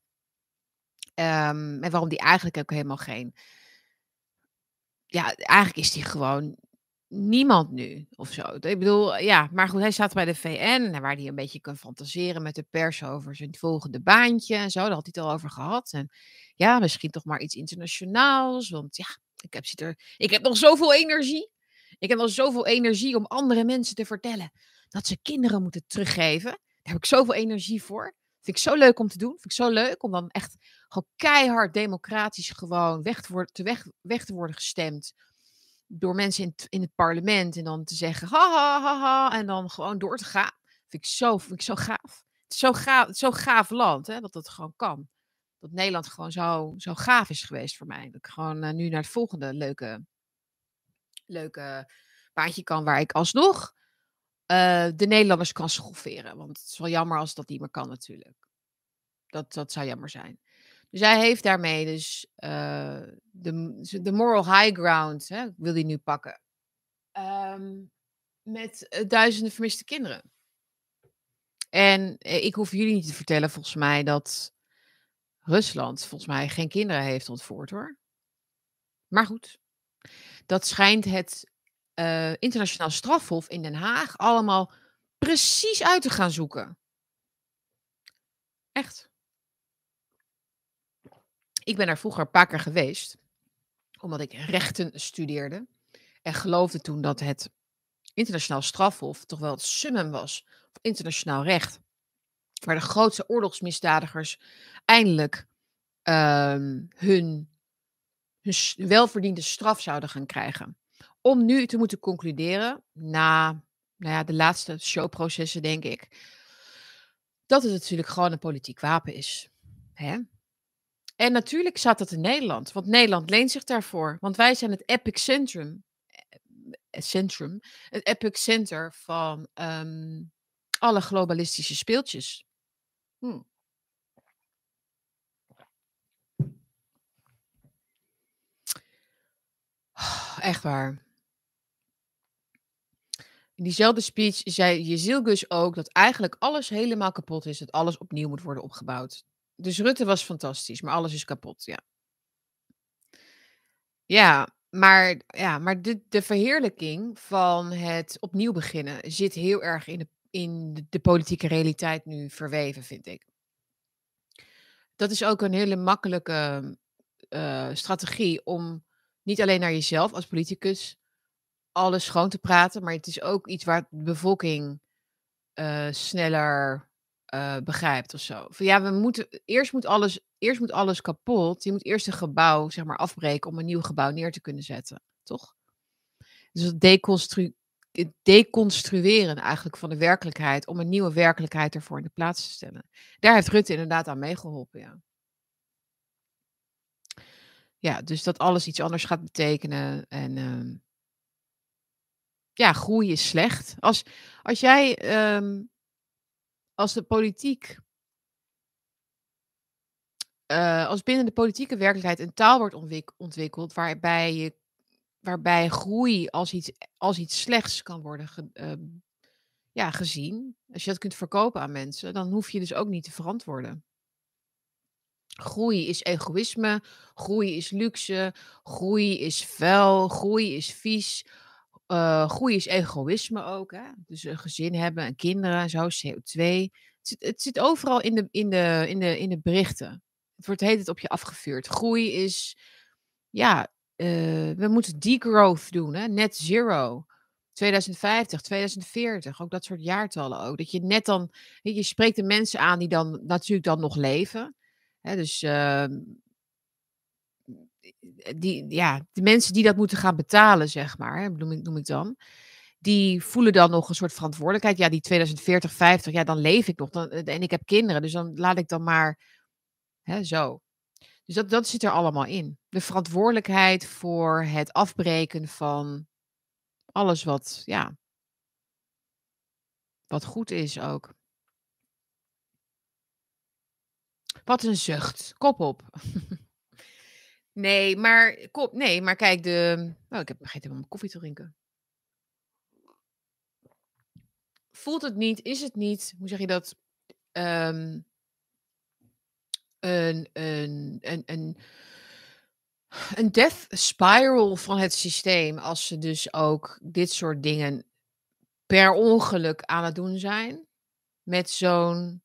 Um, en waarom die eigenlijk ook helemaal geen. Ja, eigenlijk is die gewoon niemand nu of zo. Ik bedoel, ja, maar goed, hij staat bij de VN, waar hij een beetje kan fantaseren met de pers over zijn volgende baantje en zo. Daar had hij het al over gehad. En ja, misschien toch maar iets internationaals, want ja, ik heb, er, ik heb nog zoveel energie. Ik heb nog zoveel energie om andere mensen te vertellen dat ze kinderen moeten teruggeven. Daar heb ik zoveel energie voor. Vind ik zo leuk om te doen. Vind ik zo leuk om dan echt gewoon keihard democratisch gewoon weg te worden, weg te worden gestemd door mensen in het, in het parlement en dan te zeggen ha, ha ha ha en dan gewoon door te gaan. Vind ik zo, vind ik zo gaaf. Het is zo gaaf, zo gaaf land hè, dat dat gewoon kan. Dat Nederland gewoon zo, zo gaaf is geweest voor mij. Dat ik gewoon uh, nu naar het volgende leuke, leuke baantje kan waar ik alsnog uh, de Nederlanders kan schofferen. Want het is wel jammer als dat niet meer kan natuurlijk. Dat, dat zou jammer zijn. Hij heeft daarmee dus uh, de, de moral high ground, hè, wil hij nu pakken. Um, met uh, duizenden vermiste kinderen. En uh, ik hoef jullie niet te vertellen, volgens mij, dat Rusland volgens mij geen kinderen heeft ontvoerd hoor. Maar goed, dat schijnt het uh, internationaal strafhof in Den Haag allemaal precies uit te gaan zoeken. Echt. Ik ben daar vroeger een paar keer geweest, omdat ik rechten studeerde. En geloofde toen dat het internationaal strafhof toch wel het summum was van internationaal recht. Waar de grootste oorlogsmisdadigers eindelijk um, hun, hun welverdiende straf zouden gaan krijgen. Om nu te moeten concluderen, na nou ja, de laatste showprocessen denk ik, dat het natuurlijk gewoon een politiek wapen is. Hè? En natuurlijk staat dat in Nederland, want Nederland leent zich daarvoor. Want wij zijn het epic centrum, eh, centrum het epic center van um, alle globalistische speeltjes. Hm. (sighs) Echt waar. In diezelfde speech zei Jezilgus ook dat eigenlijk alles helemaal kapot is. Dat alles opnieuw moet worden opgebouwd. Dus Rutte was fantastisch, maar alles is kapot, ja. Ja, maar, ja, maar de, de verheerlijking van het opnieuw beginnen zit heel erg in de, in de, politieke realiteit nu verweven, vind ik. Dat is ook een hele makkelijke uh, strategie om niet alleen naar jezelf als politicus alles schoon te praten, maar het is ook iets waar de bevolking uh, sneller uh, begrijpt of zo. Van ja, we moeten eerst moet alles, eerst moet alles kapot. Je moet eerst een gebouw zeg maar afbreken om een nieuw gebouw neer te kunnen zetten, toch? Dus het, deconstru deconstrueren eigenlijk van de werkelijkheid om een nieuwe werkelijkheid ervoor in de plaats te stellen. Daar heeft Rutte inderdaad aan meegeholpen, ja. Ja, dus dat alles iets anders gaat betekenen en uh, ja, groei is slecht. Als, als jij um, als de politiek, uh, als binnen de politieke werkelijkheid een taal wordt ontwik ontwikkeld waarbij, je, waarbij groei als iets, als iets slechts kan worden uh, ja, gezien, als je dat kunt verkopen aan mensen, dan hoef je dus ook niet te verantwoorden. Groei is egoïsme, groei is luxe, groei is vuil, groei is vies, uh, groei is egoïsme ook. Hè? Dus een gezin hebben en kinderen en zo, CO2. Het zit, het zit overal in de, in, de, in, de, in de berichten. Het wordt heet het op je afgevuurd. Groei is, ja, uh, we moeten degrowth doen, hè? net zero. 2050, 2040, ook dat soort jaartallen ook. Dat je net dan, je spreekt de mensen aan die dan natuurlijk dan nog leven. Hè, dus uh, die, ja, de mensen die dat moeten gaan betalen, zeg maar, noem ik, noem ik dan, die voelen dan nog een soort verantwoordelijkheid. Ja, die 2040, 50, ja, dan leef ik nog. Dan, eh, en ik heb kinderen, dus dan laat ik dan maar hè, zo. Dus dat, dat zit er allemaal in. De verantwoordelijkheid voor het afbreken van alles wat, ja, wat goed is ook. Wat een zucht. Kop op. (laughs) Nee, maar, nee, maar kijk, de. Oh, ik heb vergeten om mijn koffie te drinken. Voelt het niet, is het niet, hoe zeg je dat? Um, een, een, een, een, een death spiral van het systeem. Als ze dus ook dit soort dingen per ongeluk aan het doen zijn. Met zo'n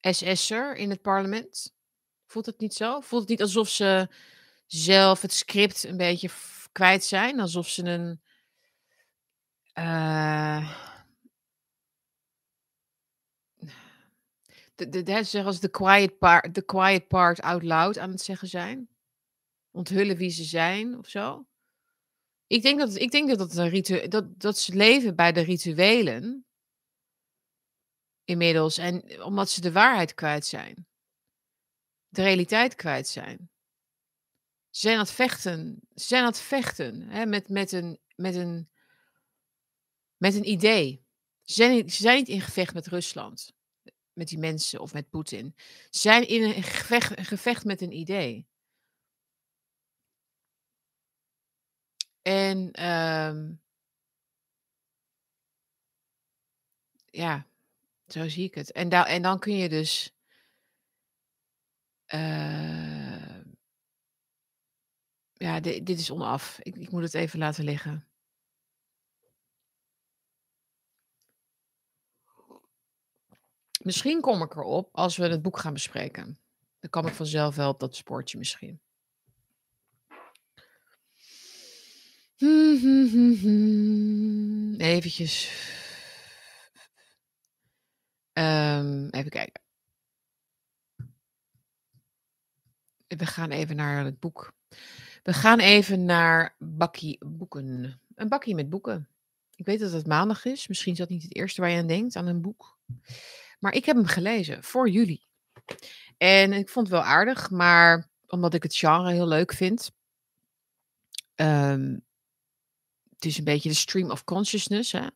SS'er in het parlement. Voelt het niet zo? Voelt het niet alsof ze zelf het script een beetje kwijt zijn? Alsof ze een. Uh, de, de, de, zeg als de quiet, part, the quiet part out loud aan het zeggen zijn. Onthullen wie ze zijn of zo. Ik denk dat, ik denk dat, dat, een dat, dat ze leven bij de rituelen. Inmiddels. En omdat ze de waarheid kwijt zijn de realiteit kwijt zijn. Ze zijn aan het vechten. Ze zijn aan het vechten hè, met, met, een, met, een, met een idee. Ze zijn, niet, in gevecht met Rusland, met die mensen of met Poetin. Ze zijn in een gevecht, gevecht met een idee. En um, ja, zo zie ik het. En, da en dan kun je dus uh, Ja, di dit is onaf. Ik ik moet het even laten liggen. Misschien kom ik erop als we het boek gaan bespreken. Dan kom ik vanzelf wel op dat spoortje misschien. (laughs) Eventjes. Ehm, even kijken. We gaan even naar het boek. We gaan even naar Bakkie Boeken. Een bakkie met boeken. Ik weet dat het maandag is. Misschien is dat niet het eerste waar je aan denkt, aan een boek. Maar ik heb hem gelezen voor jullie. En ik vond het wel aardig, maar omdat ik het genre heel leuk vind. Um, het is een beetje de stream of consciousness. Hè?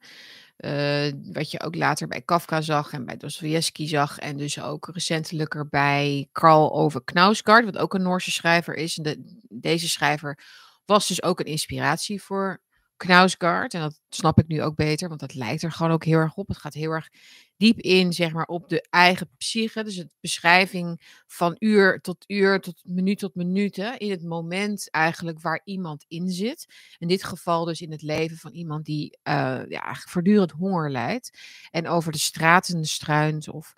Uh, wat je ook later bij Kafka zag en bij Dostoevsky zag. En dus ook recentelijker bij Karl Ove Knausgaard, wat ook een Noorse schrijver is. De, deze schrijver was dus ook een inspiratie voor Knausgaard. En dat snap ik nu ook beter, want dat lijkt er gewoon ook heel erg op. Het gaat heel erg diep in, zeg maar, op de eigen psyche. Dus het beschrijving van uur tot uur, tot minuut tot minuut. In het moment eigenlijk waar iemand in zit. In dit geval dus in het leven van iemand die uh, ja, voortdurend honger lijdt. En over de straten struint of...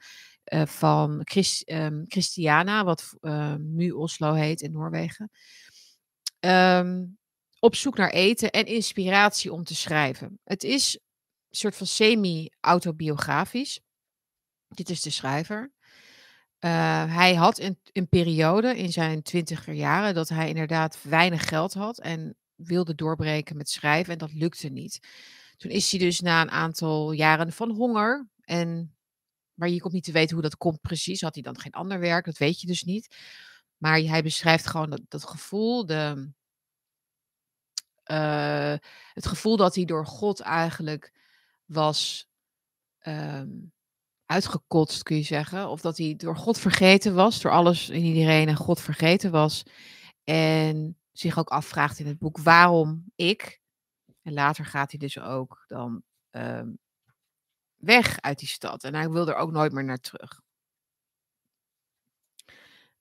Uh, van um, Christiana, wat uh, nu Oslo heet in Noorwegen. Um, op zoek naar eten en inspiratie om te schrijven. Het is een soort van semi-autobiografisch. Dit is de schrijver. Uh, hij had een, een, periode in zijn twintiger jaren dat hij inderdaad weinig geld had en wilde doorbreken met schrijven en dat lukte niet. Toen is hij dus na een aantal jaren van honger en waar je komt niet te weten hoe dat komt precies, had hij dan geen ander werk, dat weet je dus niet. Maar hij beschrijft gewoon dat, dat gevoel, de, uh, het gevoel dat hij door God eigenlijk was um, uitgekotst, kun je zeggen. Of dat hij door God vergeten was, door alles en iedereen en God vergeten was. En zich ook afvraagt in het boek waarom ik. En later gaat hij dus ook dan um, weg uit die stad. En hij wil er ook nooit meer naar terug.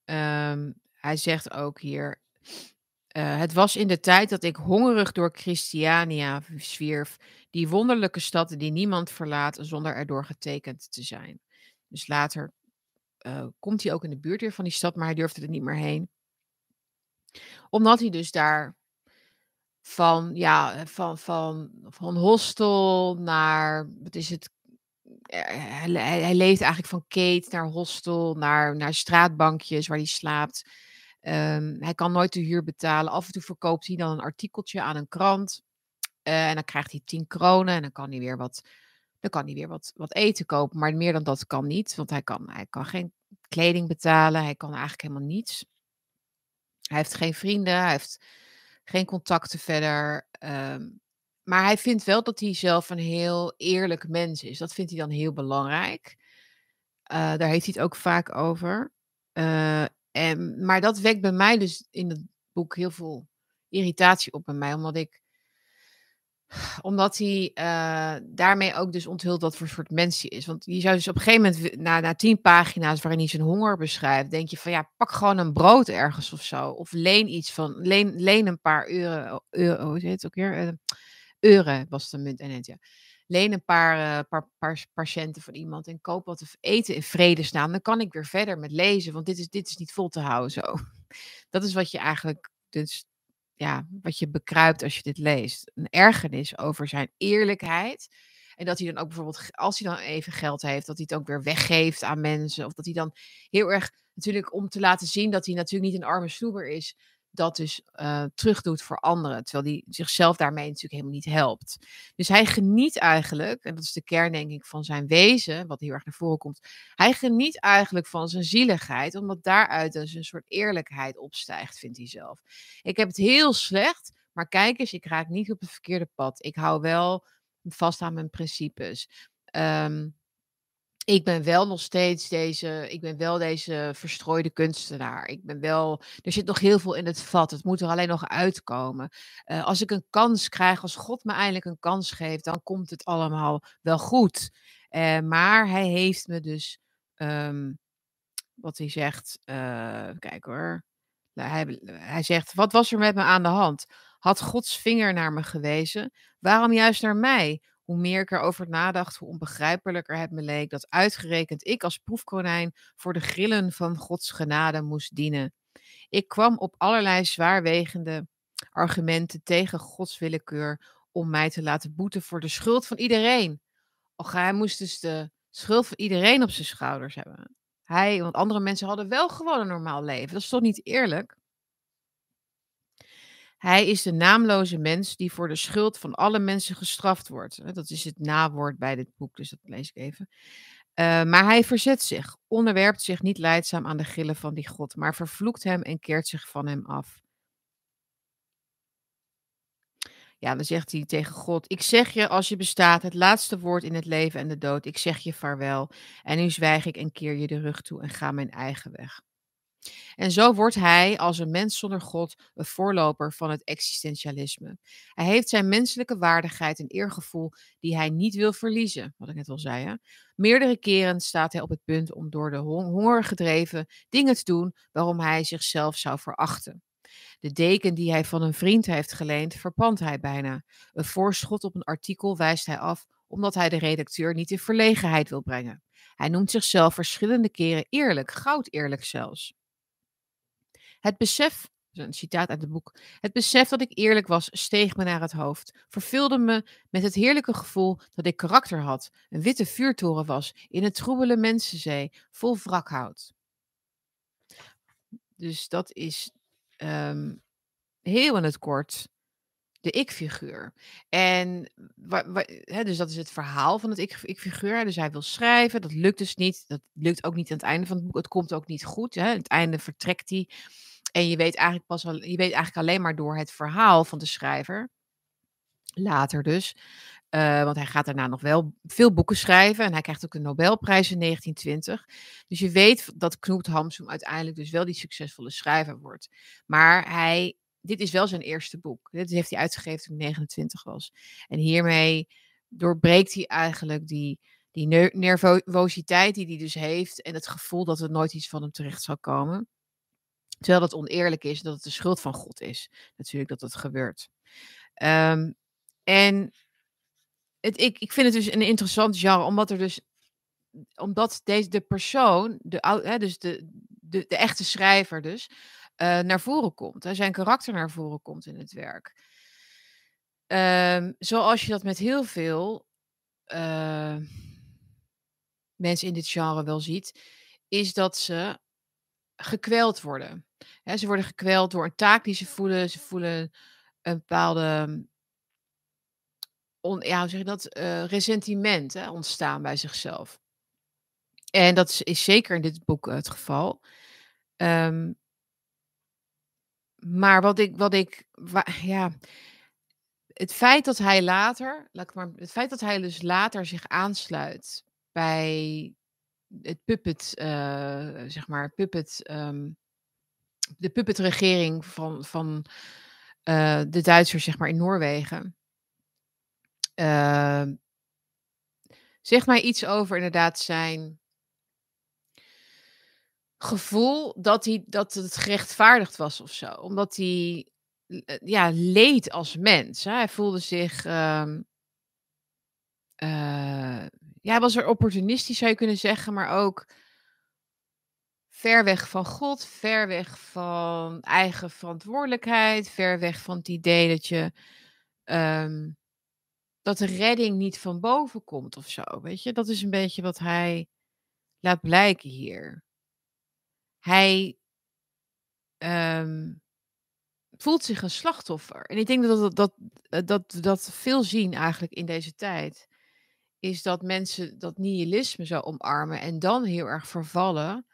Um, hij zegt ook hier. Uh, het was in de tijd dat ik hongerig door Christiania zwierf, die wonderlijke stad die niemand verlaat zonder erdoor getekend te zijn. Dus later uh, komt hij ook in de buurt weer van die stad, maar hij durfde er niet meer heen. Omdat hij dus daar van, ja, van, van, van hostel naar, wat is het, eh, hij, hij leeft eigenlijk van Kate naar hostel, naar, naar straatbankjes waar hij slaapt. Um, hij kan nooit de huur betalen. Af en toe verkoopt hij dan een artikeltje aan een krant. Uh, en dan krijgt hij 10 kronen en dan kan hij weer wat, dan kan hij weer wat, wat eten kopen. Maar meer dan dat kan niet, want hij kan, hij kan geen kleding betalen. Hij kan eigenlijk helemaal niets. Hij heeft geen vrienden, hij heeft geen contacten verder. Um, maar hij vindt wel dat hij zelf een heel eerlijk mens is. Dat vindt hij dan heel belangrijk. Uh, daar heeft hij het ook vaak over. Uh, en, maar dat wekt bij mij dus in het boek heel veel irritatie op bij mij, omdat ik omdat hij uh, daarmee ook dus onthult wat voor soort mens is. Want je zou dus op een gegeven moment, na, na tien pagina's waarin hij zijn honger beschrijft, denk je van ja, pak gewoon een brood ergens of zo. Of leen iets van, leen, leen een paar euro, hoe heet het ook weer? Uh, euro was de munt en het, ja leen een paar, uh, paar, patiënten van iemand en koop wat te eten in vredesnaam. Dan kan ik weer verder met lezen, want dit is, dit is niet vol te houden zo. (laughs) Dat is wat je eigenlijk, dus, ja, wat je bekruipt als je dit leest. Een ergernis over zijn eerlijkheid. En dat hij dan ook bijvoorbeeld, als hij dan even geld heeft, dat hij het ook weer weggeeft aan mensen. Of dat hij dan heel erg, natuurlijk om te laten zien dat hij natuurlijk niet een arme sloeber is, dat dus uh, terugdoet voor anderen. Terwijl hij zichzelf daarmee natuurlijk helemaal niet helpt. Dus hij geniet eigenlijk, en dat is de kern denk ik van zijn wezen, wat heel erg naar voren komt. Hij geniet eigenlijk van zijn zieligheid, omdat daaruit dus een soort eerlijkheid opstijgt, vindt hij zelf. Ik heb het heel slecht, maar kijk eens, ik raak niet op het verkeerde pad. Ik hou wel vast aan mijn principes. Um, ik ben wel nog steeds deze, ik ben wel deze verstrooide kunstenaar. Ik ben wel, er zit nog heel veel in het vat. Het moet er alleen nog uitkomen. Uh, als ik een kans krijg, als God me eindelijk een kans geeft, dan komt het allemaal wel goed. Uh, maar hij heeft me dus, um, wat hij zegt, uh, kijk hoor, Hij, hij zegt: Wat was er met me aan de hand? Had Gods vinger naar me gewezen? Waarom juist naar mij? Hoe meer ik erover nadacht, hoe onbegrijpelijker het me leek dat uitgerekend ik als proefkonijn voor de grillen van Gods genade moest dienen. Ik kwam op allerlei zwaarwegende argumenten tegen Gods willekeur om mij te laten boeten voor de schuld van iedereen. Och, hij moest dus de schuld van iedereen op zijn schouders hebben. Hij, want andere mensen hadden wel gewoon een normaal leven. Dat is toch niet eerlijk? Hij is de naamloze mens die voor de schuld van alle mensen gestraft wordt. Dat is het nawoord bij dit boek, dus dat lees ik even. Uh, maar hij verzet zich, onderwerpt zich niet leidzaam aan de grillen van die God, maar vervloekt hem en keert zich van hem af. Ja, dan zegt hij tegen God: Ik zeg je, als je bestaat, het laatste woord in het leven en de dood. Ik zeg je vaarwel. En nu zwijg ik en keer je de rug toe en ga mijn eigen weg. En zo wordt hij, als een mens zonder God, een voorloper van het existentialisme. Hij heeft zijn menselijke waardigheid en eergevoel die hij niet wil verliezen, wat ik net al zei. Hè? Meerdere keren staat hij op het punt om door de honger gedreven dingen te doen waarom hij zichzelf zou verachten. De deken die hij van een vriend heeft geleend, verpand hij bijna. Een voorschot op een artikel wijst hij af omdat hij de redacteur niet in verlegenheid wil brengen. Hij noemt zichzelf verschillende keren eerlijk, goud eerlijk zelfs. Het besef, een citaat uit het boek, het besef dat ik eerlijk was, steeg me naar het hoofd, vervulde me met het heerlijke gevoel dat ik karakter had, een witte vuurtoren was in een troebele mensenzee, vol wrakhout. Dus dat is um, heel in het kort de ik-figuur. En hè, dus dat is het verhaal van het ik-figuur. Dus hij wil schrijven, dat lukt dus niet. Dat lukt ook niet aan het einde van het boek. Het komt ook niet goed. Hè. Aan het einde vertrekt hij. En je weet eigenlijk pas al, je weet eigenlijk alleen maar door het verhaal van de schrijver. Later dus. Uh, want hij gaat daarna nog wel veel boeken schrijven. En hij krijgt ook de Nobelprijs in 1920. Dus je weet dat Knut Hamsun uiteindelijk dus wel die succesvolle schrijver wordt. Maar hij, dit is wel zijn eerste boek. Dit heeft hij uitgegeven toen hij 29 was. En hiermee doorbreekt hij eigenlijk die, die nervositeit die hij dus heeft. En het gevoel dat er nooit iets van hem terecht zal komen. Terwijl dat oneerlijk is, dat het de schuld van God is. Natuurlijk dat dat gebeurt. Um, en het, ik, ik vind het dus een interessant genre, omdat er dus omdat deze, de persoon, de, hè, dus de, de, de echte schrijver dus, uh, naar voren komt. Zijn karakter naar voren komt in het werk. Um, zoals je dat met heel veel uh, mensen in dit genre wel ziet, is dat ze gekweld worden. Ze worden gekweld door een taak die ze voelen. Ze voelen een bepaalde on, ja, hoe zeg je dat, uh, ressentiment hè, ontstaan bij zichzelf. En dat is, is, zeker in dit boek het geval. Um, maar wat ik, wat ik, (laughs) ja, het feit dat hij later, laat maar, het feit dat hij dus later zich aansluit bij het puppet, uh, zeg maar, puppet, um, de puppetregering van, van uh, de Duitsers, zeg maar, in Noorwegen. Uh, zeg mij iets over inderdaad zijn gevoel dat, hij, dat het gerechtvaardigd was of zo. Omdat hij eh, ja, leed als mens. Hè? Hij voelde zich. Uh, ja, hij was er opportunistisch, zou je kunnen zeggen, maar ook ver weg van God, ver weg van eigen verantwoordelijkheid, ver weg van het idee dat je. Um, dat de redding niet van boven komt of zo. Weet je, dat is een beetje wat hij laat blijken hier. Hij um, voelt zich een slachtoffer. En ik denk dat dat, dat, dat, dat veel zien eigenlijk in deze tijd. Is dat mensen dat nihilisme zo omarmen en dan heel erg vervallen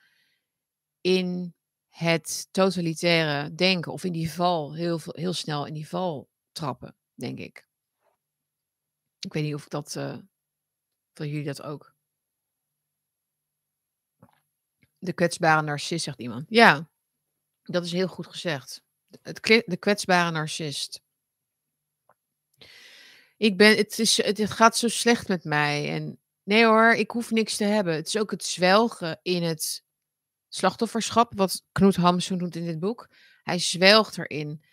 in het totalitaire denken. Of in die val, heel, heel snel in die val trappen, denk ik. Ik weet niet of dat, uh, jullie dat ook. De kwetsbare narcist, zegt iemand. Ja, dat is heel goed gezegd. De kwetsbare narcist. Ik ben, het, is, het gaat zo slecht met mij. En nee hoor, ik hoef niks te hebben. Het is ook het zwelgen in het slachtofferschap, wat Knut Hamsun doet in dit boek. Hij zwelgt erin.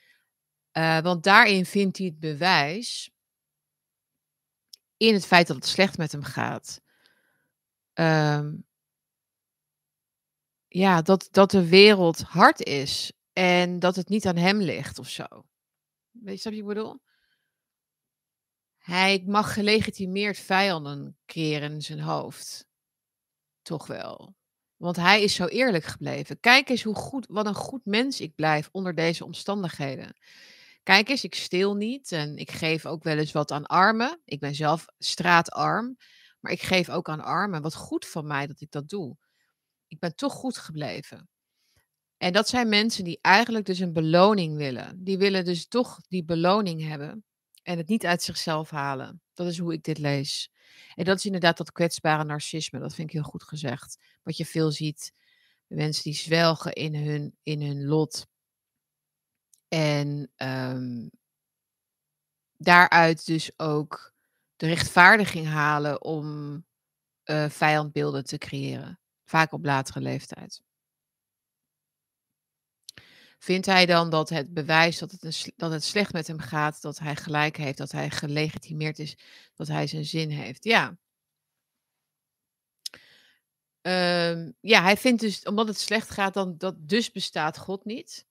Uh, want daarin vindt hij het bewijs in het feit dat het slecht met hem gaat. Um, ja, dat, dat de wereld hard is en dat het niet aan hem ligt of zo. Weet je wat ik bedoel? Hij mag gelegitimeerd vijanden creëren in zijn hoofd. Toch wel. Want hij is zo eerlijk gebleven. Kijk eens hoe goed, wat een goed mens ik blijf onder deze omstandigheden. Kijk eens, ik steel niet en ik geef ook wel eens wat aan armen. Ik ben zelf straatarm, maar ik geef ook aan armen. Wat goed van mij dat ik dat doe. Ik ben toch goed gebleven. En dat zijn mensen die eigenlijk dus een beloning willen. Die willen dus toch die beloning hebben en het niet uit zichzelf halen. Dat is hoe ik dit lees. En dat is inderdaad dat kwetsbare narcisme. Dat vind ik heel goed gezegd. Wat je veel ziet. Mensen die zwelgen in hun, in hun lot. En um, daaruit dus ook de rechtvaardiging halen om uh, vijandbeelden te creëren. Vaak op latere leeftijd. Vindt hij dan dat het bewijs dat het, dat het slecht met hem gaat, dat hij gelijk heeft, dat hij gelegitimeerd is, dat hij zijn zin heeft? Ja. Um, ja, hij vindt dus, omdat het slecht gaat, dan dat dus bestaat God niet.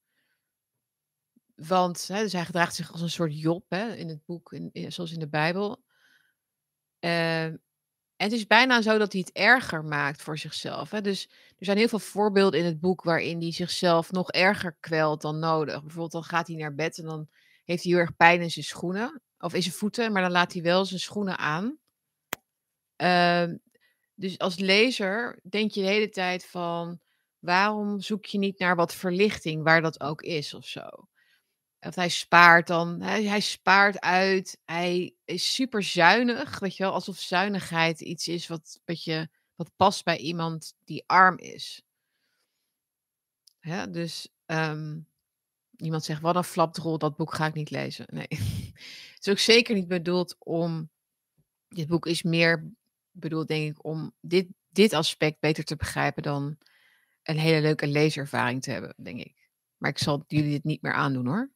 Want hè, dus hij gedraagt zich als een soort Job hè, in het boek, zoals in de Bijbel. Uh, het is bijna zo dat hij het erger maakt voor zichzelf. Hè? Dus er zijn heel veel voorbeelden in het boek waarin hij zichzelf nog erger kwelt dan nodig. Bijvoorbeeld dan gaat hij naar bed en dan heeft hij heel erg pijn in zijn schoenen. Of in zijn voeten, maar dan laat hij wel zijn schoenen aan. Uh, dus als lezer denk je de hele tijd van... waarom zoek je niet naar wat verlichting, waar dat ook is of zo? Of hij spaart dan, hij, hij, spaart uit. Hij is super zuinig, weet je wel, alsof zuinigheid iets is wat, wat, je, wat past bij iemand die arm is. Ja, dus um, iemand zegt, wat een flapdrol, dat boek ga ik niet lezen. Nee, (laughs) het is ook zeker niet bedoeld om, dit boek is meer bedoeld denk ik om dit, dit aspect beter te begrijpen dan een hele leuke leeservaring te hebben, denk ik. Maar ik zal jullie dit niet meer aandoen hoor.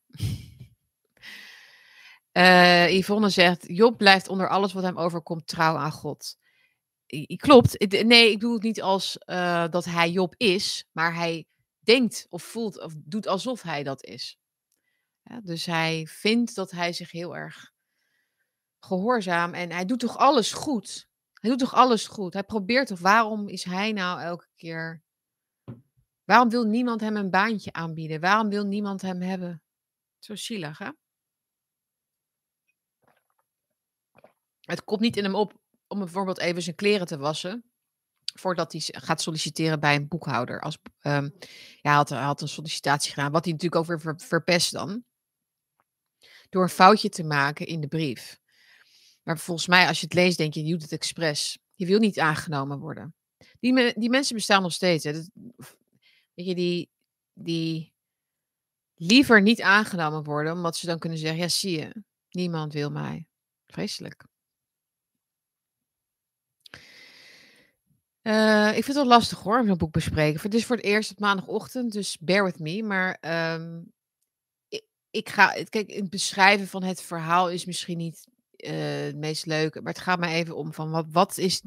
Uh, Yvonne zegt, Job blijft onder alles wat hem overkomt trouw aan God. I klopt. Nee, ik bedoel het niet als uh, dat hij Job is, maar hij denkt of voelt of doet alsof hij dat is. Dus hij vindt dat hij zich heel erg gehoorzaam en hij doet toch alles goed. Hij doet toch alles goed. Hij probeert toch, waarom is hij nou elke keer Waarom wil niemand hem een baantje aanbieden? Waarom wil niemand hem hebben? Zo zielig, hè? Het komt niet in hem op om bijvoorbeeld even zijn kleren te wassen. Voordat hij gaat solliciteren bij een boekhouder. Als, um, ja, hij had, hij had een sollicitatie gedaan. Wat hij natuurlijk ook weer verpest dan. Door een foutje te maken in de brief. Maar volgens mij, als je het leest, denk je, je doet het expres. Je wil niet aangenomen worden. Die, die mensen bestaan nog steeds. Hè. Weet je, die, die liever niet aangenomen worden, omdat ze dan kunnen zeggen: Ja, zie je, niemand wil mij. Vreselijk. Uh, ik vind het wel lastig hoor, om zo'n boek bespreken. Het is voor het eerst op maandagochtend, dus bear with me. Maar um, ik, ga, kijk, het beschrijven van het verhaal is misschien niet uh, het meest leuke. Maar het gaat me even om van wat, wat, is,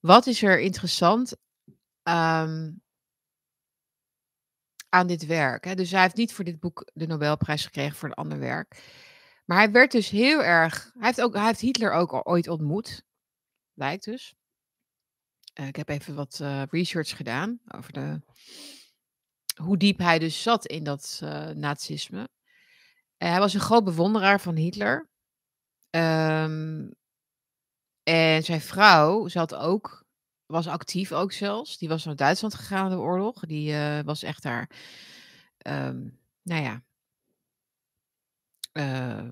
wat is er interessant um, aan dit werk. Hè. Dus hij heeft niet voor dit boek de Nobelprijs gekregen voor een ander werk. Maar hij werd dus heel erg. Hij heeft, ook, hij heeft Hitler ook ooit ontmoet. Lijkt dus. Uh, ik heb even wat uh, research gedaan over de, hoe diep hij dus zat in dat uh, nazisme. Hij was een groot bewonderaar van Hitler. Um, en zijn vrouw zat ook was actief ook zelfs. Die was naar Duitsland gegaan in de oorlog. Die uh, was echt daar, um, nou ja, uh,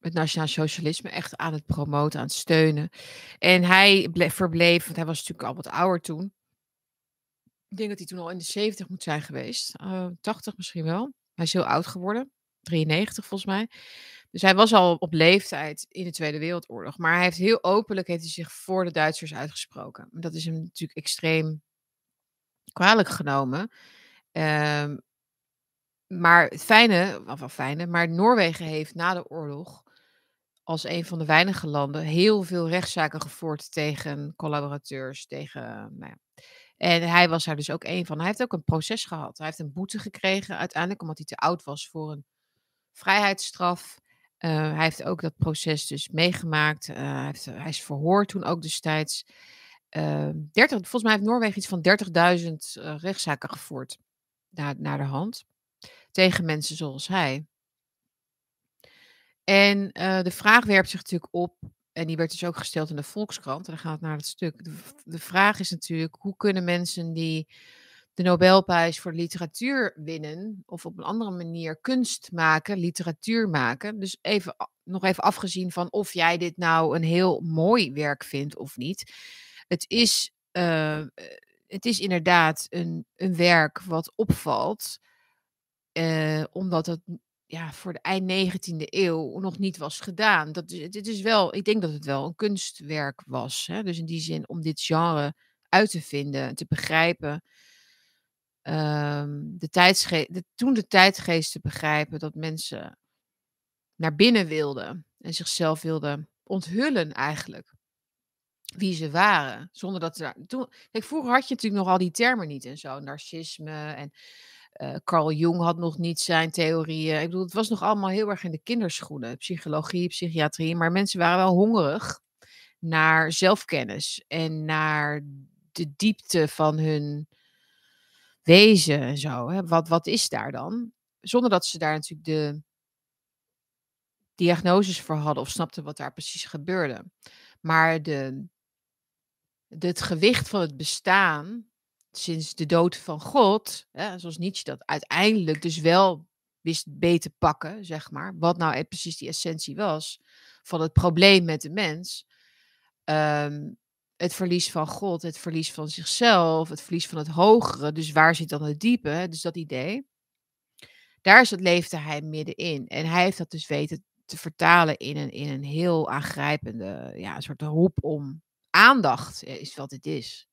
het nationaal socialisme echt aan het promoten, aan het steunen. En hij bleef, verbleef, want hij was natuurlijk al wat ouder toen. Ik denk dat hij toen al in de 70 moet zijn geweest. Uh, eh, 80 misschien wel. Hij is heel oud geworden. 93 volgens mij. Dus hij was al op leeftijd in de Tweede Wereldoorlog. Maar hij heeft heel openlijk heeft hij zich voor de Duitsers uitgesproken. Dat is hem natuurlijk extreem kwalijk genomen. Um, maar het fijne, of wel fijne, maar Noorwegen heeft na de oorlog als een van de weinige landen heel veel rechtszaken gevoerd tegen collaborateurs, tegen, nou ja. En hij was daar dus ook een van. Hij heeft ook een proces gehad. Hij heeft een boete gekregen uiteindelijk omdat hij te oud was voor een vrijheidsstraf. Uh, hij heeft ook dat proces dus meegemaakt. Uh, hij, heeft, hij, is verhoord toen ook destijds. Uh, 30, volgens mij heeft Noorwegen iets van 30.000 uh, rechtszaken gevoerd naar, naar de hand. Tegen mensen zoals hij. En de vraag werpt zich natuurlijk op, en die werd dus ook gesteld in de Volkskrant, en dan gaat het naar het stuk. De vraag is natuurlijk, hoe kunnen mensen die de Nobelprijs voor literatuur winnen, of op een andere manier kunst maken, literatuur maken. Dus even, nog even afgezien van of jij dit nou een heel mooi werk vindt of niet. Het is, uh, het is inderdaad een, een werk wat opvalt, uh, omdat het ja, voor de eind 19e eeuw nog niet was gedaan. Dat, dit is wel, ik denk dat het wel een kunstwerk was. Hè? Dus in die zin om dit genre uit te vinden, te begrijpen. Um, de tijdsgeest, de, toen de tijdgeest te begrijpen dat mensen naar binnen wilden en zichzelf wilden onthullen eigenlijk. Wie ze waren. Zonder dat er. Toen, kijk, vroeger had je natuurlijk nog al die termen niet en zo. Narcisme en uh, Carl Jung had nog niet zijn theorieën. Ik bedoel, het was nog allemaal heel erg in de kinderschoenen. Psychologie, psychiatrie. Maar mensen waren wel hongerig naar zelfkennis en naar de diepte van hun wezen en zo. Hè. Wat, wat is daar dan? Zonder dat ze daar natuurlijk de diagnoses voor hadden of snapten wat daar precies gebeurde. Maar de, het gewicht van het bestaan sinds de dood van God, hè, zoals Nietzsche dat uiteindelijk dus wel wist beter pakken, zeg maar, wat nou e-, precies die essentie was van het probleem met de mens. Um, het verlies van God, het verlies van zichzelf, het verlies van het hogere. Dus waar zit dan het diepe? Dus dat idee. Daar is het, leefde hij middenin. En hij heeft dat dus weten te vertalen in een, in een heel aangrijpende, ja, een soort roep om aandacht, is wat het is.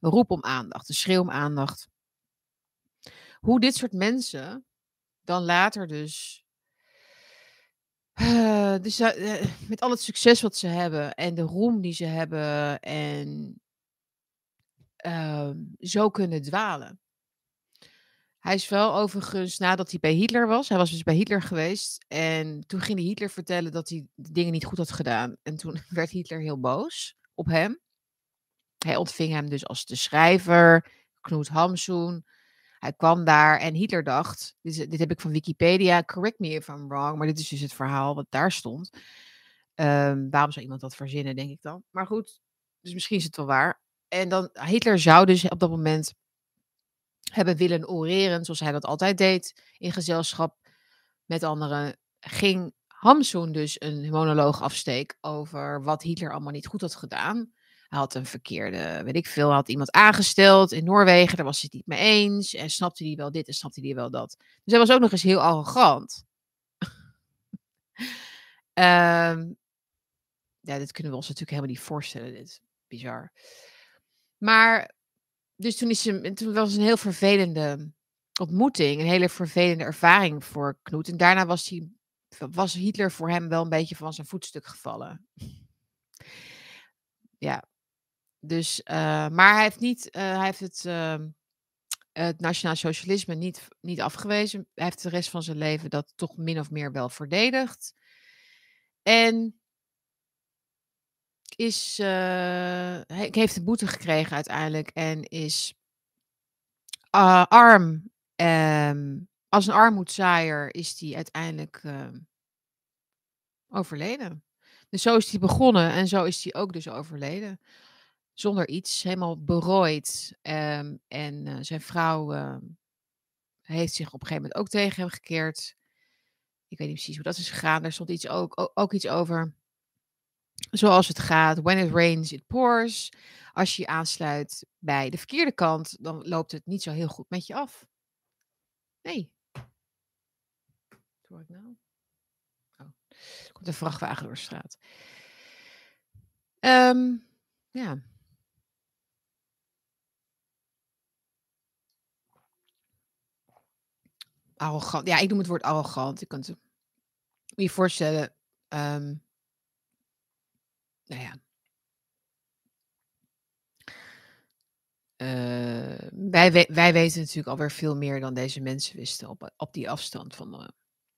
Een roep om aandacht, een schreeuw om aandacht. Hoe dit soort mensen dan later dus uh, dus uh, met al het succes wat ze hebben en de roem die ze hebben en uh, zo kunnen dwalen. Hij is wel overigens, nadat hij bij Hitler was, hij was dus bij Hitler geweest en toen ging hij Hitler vertellen dat hij de dingen niet goed had gedaan. En toen (laughs) werd Hitler heel boos op hem. Hij ontving hem dus als de schrijver, Knut Hamsun, hij kwam daar en Hitler dacht, dit, dit, heb ik van Wikipedia, correct me if I'm wrong, maar dit is dus het verhaal wat daar stond. Um, waarom zou iemand dat verzinnen, denk ik dan? Maar goed, dus misschien is het wel waar. En dan, Hitler zou dus op dat moment hebben willen oreren, zoals hij dat altijd deed, in gezelschap met anderen. Ging Hamsun dus een monoloog afsteek over wat Hitler allemaal niet goed had gedaan. Had een verkeerde, weet ik veel, had iemand aangesteld in Noorwegen, daar was hij het niet mee eens. En snapte hij wel dit en snapte hij wel dat. Dus hij was ook nog eens heel arrogant. um, (laughs) ja, dit kunnen we ons natuurlijk helemaal niet voorstellen. Dit bizar. Maar, dus toen, is hij, toen was het een heel vervelende ontmoeting, een hele vervelende ervaring voor Knoet. En daarna was, hij, was Hitler voor hem wel een beetje van zijn voetstuk gevallen. (laughs) Ja, dus, uh, maar hij heeft, niet, uh, hij heeft het, uh, het nationaal socialisme niet, niet afgewezen. Hij heeft de rest van zijn leven dat toch min of meer wel verdedigd. En is, hij heeft een boete gekregen uiteindelijk en is arm. Um, als een armoedzaaier is hij uiteindelijk ehm, overleden. Dus zo is hij begonnen en zo is hij ook dus overleden zonder iets, helemaal berooid. Um, en uh, zijn vrouw uh, heeft zich op een gegeven moment ook tegen hem gekeerd. Ik weet niet precies hoe dat is gegaan. Er stond iets ook, ook, iets over. Zoals het gaat. When it rains, it pours. Als je je aansluit bij de verkeerde kant, dan loopt het niet zo heel goed met je af. Nee. Wat hoor ik nou? Oh, er komt een vrachtwagen door de straat. Um, ja. Arrogant. Ja, ik noem het woord arrogant. Je kunt je voorstellen. ehm, nou ja. eh, wij, wij weten natuurlijk alweer veel meer dan deze mensen wisten op, op die afstand van eh,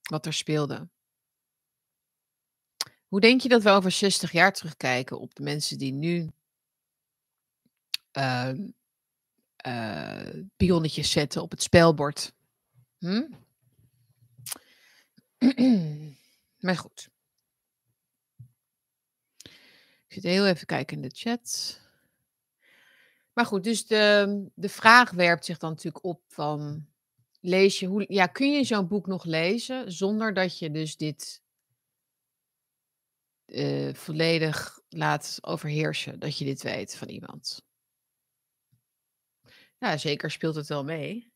wat er speelde. Hoe denk je dat we over 60 jaar terugkijken op de mensen die nu ehm eh, pionnetjes zetten op het spelbord? Hm? (clears throat) maar goed. Ik zit heel even kijken in de chat. Maar goed, dus de, de vraag werpt zich dan natuurlijk op van... Lees je, hoe, ja, kun je zo'n boek nog lezen zonder dat je dus dit eh, volledig laat overheersen? Dat je dit weet van iemand? Ja, zeker speelt het wel mee.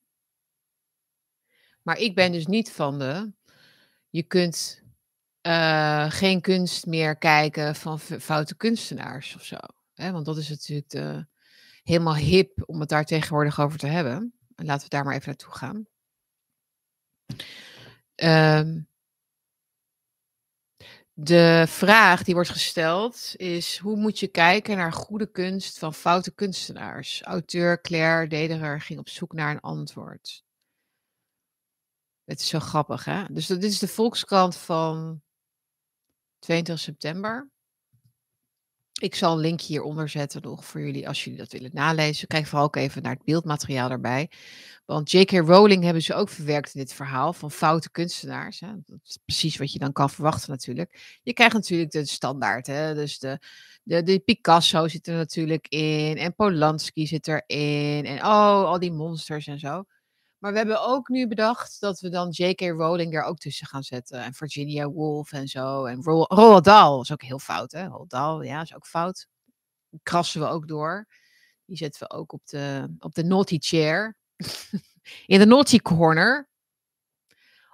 Maar ik ben dus niet van de... Je kunt eh, geen kunst meer kijken van foute kunstenaars of zo. Hè? Want dat is natuurlijk helemaal hip om het daar tegenwoordig over te hebben. En laten we daar maar even naartoe gaan. Ehm, de vraag die wordt gesteld is: hoe moet je kijken naar goede kunst van foute kunstenaars? Auteur Claire Dederer ging op zoek naar een antwoord. Het is zo grappig, hè? Dus dit is de Volkskrant van 22 september. Ik zal een linkje hieronder zetten nog voor jullie als jullie dat willen nalezen. Kijk vooral ook even naar het beeldmateriaal daarbij. Want J.K. Rowling hebben ze ook verwerkt in dit verhaal van foute kunstenaars. Hè? Dat is precies wat je dan kan verwachten natuurlijk. Je krijgt natuurlijk de standaard. Hè? Dus de, de, de Picasso zit er natuurlijk in. En Polanski zit erin. En oh, al die monsters en zo. Maar we hebben ook nu bedacht dat we dan J.K. Rowling er ook tussen gaan zetten. En Virginia Woolf en zo. En Ro- Roald Dahl is ook heel fout, hè? Roald Dahl, ja, is ook fout. Krassen we ook door. Die zetten we ook op de, op de naughty chair. (laughs) In de naughty corner.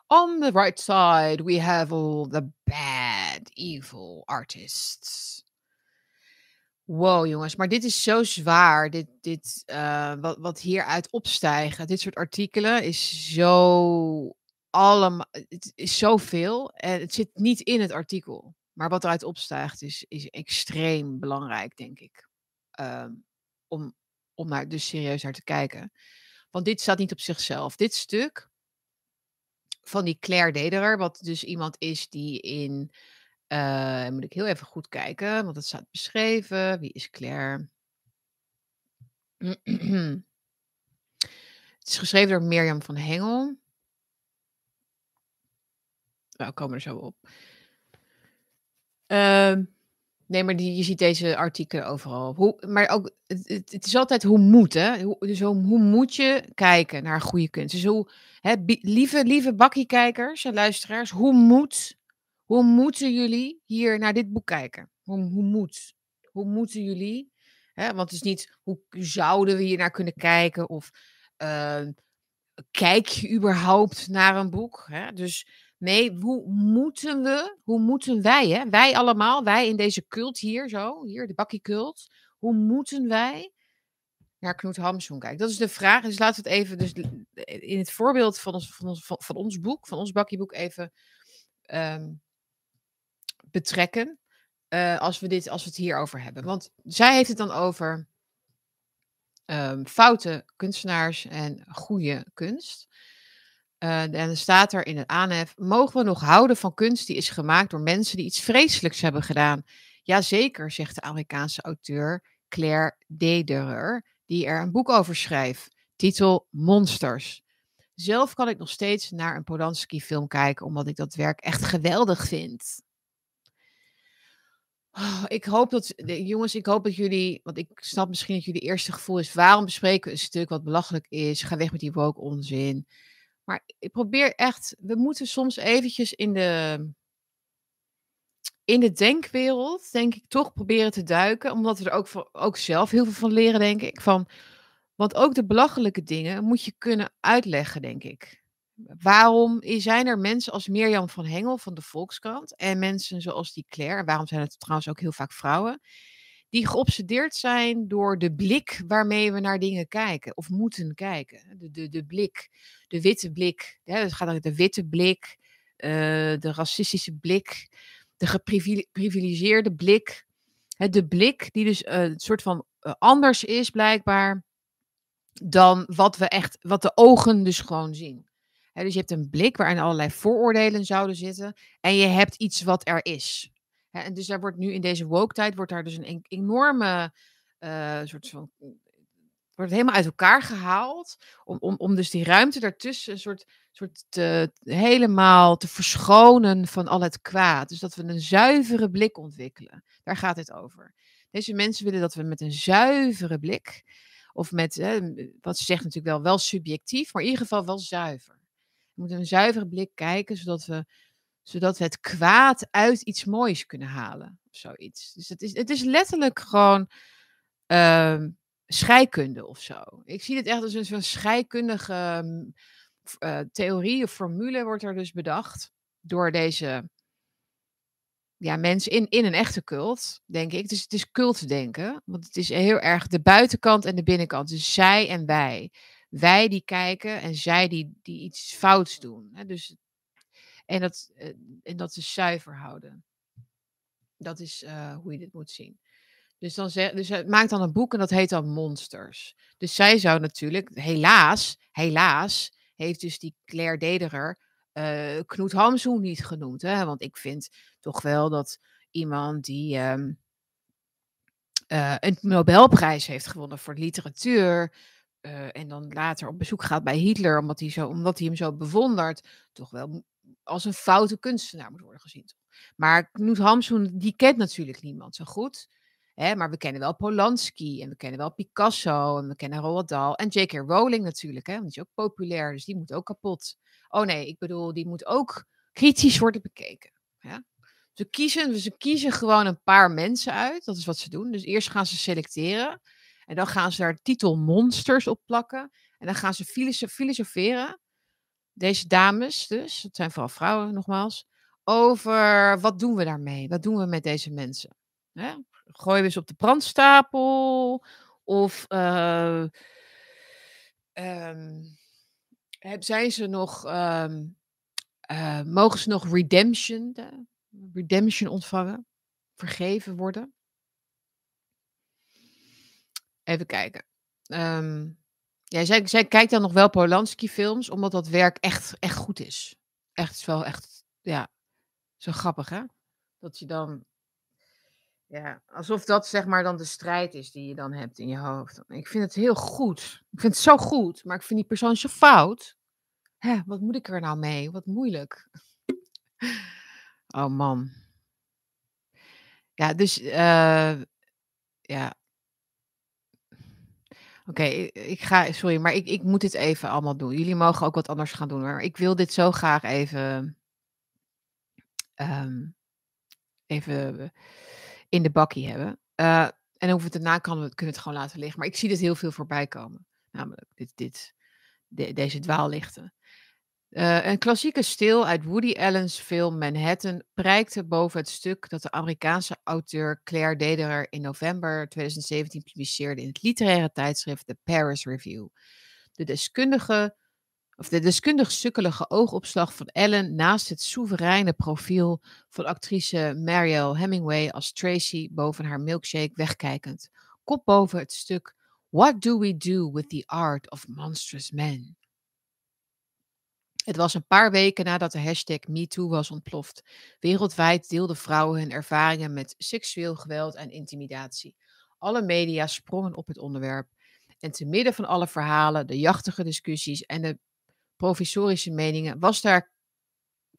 On the right side, we have all the bad, evil artists. Wow, jongens, maar dit is zo zwaar. Dit, dit, eh, wat, wat hieruit opstijgen, dit soort artikelen, is zo allemaal. Het is zoveel. En het zit niet in het artikel. Maar wat eruit opstijgt, is, is extreem belangrijk, denk ik. Ehm, om, om daar dus serieus naar te kijken. Want dit staat niet op zichzelf. Dit stuk van die Claire Dederer, wat dus iemand is die in. Eh, moet ik heel even goed kijken, want het staat beschreven. Wie is Claire? (clears throat) Het is geschreven door Mirjam van Hengel. Nou, komen er zo op. Ehm, nee, maar die, je ziet deze artikelen overal. Hoe, maar ook, het, het, is altijd hoe moet, hè? Hoe, dus hoe, moet je kijken naar goede kunst? Dus hoe, hè, lieve, lieve bakkiekijkers en luisteraars, hoe moet, hoe moeten jullie hier naar dit boek kijken? Hoe, hoe moet? Hoe moeten jullie? Hè? Want het is niet, hoe zouden we hier naar kunnen kijken? Of ehm, kijk je überhaupt naar een boek? Hè? Dus nee, hoe moeten we, hoe moeten wij, hè? wij allemaal, wij in deze cult hier zo, hier de bakkiecult, hoe moeten wij naar Knut Hamsun kijken? Dat is de vraag. Dus laten we het even, dus in het voorbeeld van ons, van ons, van ons boek, van ons bakkieboek even ehm, betrekken. eh, als, we dit, als we het hierover hebben. Want zij heeft het dan over ehm, foute kunstenaars en goede kunst. Eh, en er staat er in het aanhef: mogen we nog houden van kunst die is gemaakt door mensen die iets vreselijks hebben gedaan? Jazeker, zegt de Amerikaanse auteur Claire Dederer, die er een boek over schrijft. Titel Monsters. Zelf kan ik nog steeds naar een Polanski-film kijken, omdat ik dat werk echt geweldig vind. Oh, ik hoop dat, jongens, ik hoop dat jullie, want ik snap misschien dat jullie eerste gevoel is, waarom bespreken we een stuk wat belachelijk is? Ga weg met die woke onzin. Maar ik probeer echt, we moeten soms eventjes in de, in de denkwereld, denk ik, toch proberen te duiken. Omdat we er ook, van, ook zelf heel veel van leren, denk ik. Van, want ook de belachelijke dingen moet je kunnen uitleggen, denk ik. Waarom zijn er mensen als Mirjam van Hengel van de Volkskrant en mensen zoals die Claire, en waarom zijn het trouwens ook heel vaak vrouwen, die geobsedeerd zijn door de blik waarmee we naar dingen kijken of moeten kijken. De, de, de blik, de witte blik. Hè, het gaat om de witte blik, uh, de racistische blik, de geprivilegeerde blik. De blik die dus uh, een soort van uh, anders is blijkbaar dan wat we echt, wat de ogen dus gewoon zien. Dus je hebt een blik waarin allerlei vooroordelen zouden zitten en je hebt iets wat er is en dus daar wordt nu in deze woke-tijd wordt daar dus een enorme uh, soort van wordt helemaal uit elkaar gehaald. Om, om, om dus die ruimte daartussen een soort, soort te, helemaal te verschonen van al het kwaad. Dus dat we een zuivere blik ontwikkelen. Daar gaat het over. Deze mensen willen dat we met een zuivere blik, of met, wat ze zegt natuurlijk wel, wel subjectief, maar in ieder geval wel zuiver. We moeten een zuivere blik kijken, zodat we zodat we het kwaad uit iets moois kunnen halen. Of zoiets. Dus het is, het is letterlijk gewoon uh, scheikunde of zo. Ik zie het echt als een soort scheikundige uh, theorie of formule wordt er dus bedacht. Door deze ja, mensen in, in een echte cult, denk ik. Dus het is cultdenken. Want het is heel erg de buitenkant en de binnenkant. Dus zij en wij. Wij die kijken en zij die, die iets fouts doen. Dus en dat, uh, en dat ze zuiver houden. Dat is uh, hoe je dit moet zien. Dus, dan zeg, dus het maakt dan een boek en dat heet dan Monsters. Dus zij zou natuurlijk, helaas, helaas, heeft dus die Claire Dederer uh, Knoet Hamzoen niet genoemd. Hè? Want ik vind toch wel dat iemand die uh, een Nobelprijs heeft gewonnen voor literatuur. Uh, en dan later op bezoek gaat bij Hitler, omdat hij, zo, omdat hij hem zo bewondert, toch wel als een foute kunstenaar moet worden gezien. Maar Knut Hamsun, die kent natuurlijk niemand zo goed. Hè, maar we kennen wel Polanski en we kennen wel Picasso en we kennen Roald Dahl. En J.K. Rowling natuurlijk, hè, want die is ook populair, dus die moet ook kapot. Oh nee, ik bedoel, die moet ook kritisch worden bekeken. Ja? Ze, kiezen, ze kiezen gewoon een paar mensen uit, dat is wat ze doen. Dus eerst gaan ze selecteren en dan gaan ze daar titel monsters op plakken. En dan gaan ze filosoferen deze dames dus, het zijn vooral vrouwen nogmaals, over wat doen we daarmee? Wat doen we met deze mensen? Hè? Gooien we ze op de brandstapel? Of uh, um, zijn ze nog, um, uh, mogen ze nog redemption, de, redemption ontvangen? Vergeven worden? Even kijken. Um, ja, zij, zij kijkt dan nog wel Polanski-films, omdat dat werk echt, echt goed is. Echt, is wel echt, ja, zo grappig, hè? Dat je dan, ja, alsof dat zeg maar dan de strijd is die je dan hebt in je hoofd. Ik vind het heel goed. Ik vind het zo goed, maar ik vind die persoon zo fout. Hè, wat moet ik er nou mee? Wat moeilijk. (laughs) Oh man. Ja, dus, uh, ja, Oké, ik ga, sorry, maar ik, ik moet dit even allemaal doen. Jullie mogen ook wat anders gaan doen, maar ik wil dit zo graag even, um, even in de bakkie hebben. Uh, en hoe het daarna kan, kunnen we het gewoon laten liggen. Maar ik zie dit heel veel voorbij komen. Namelijk dit, dit, de, deze dwaallichten. Uh, een klassieke stil uit Woody Allen's film Manhattan prijkte boven het stuk dat de Amerikaanse auteur Claire Dederer in november 2017 publiceerde in het literaire tijdschrift The Paris Review. De deskundige, of de deskundig sukkelige oogopslag van Allen naast het soevereine profiel van actrice Mariel Hemingway als Tracy boven haar milkshake wegkijkend. Kop boven het stuk What do we do with the art of monstrous men? Het was een paar weken nadat de hashtag MeToo was ontploft. Wereldwijd deelden vrouwen hun ervaringen met seksueel geweld en intimidatie. Alle media sprongen op het onderwerp. En te midden van alle verhalen, de jachtige discussies en de provisorische meningen was daar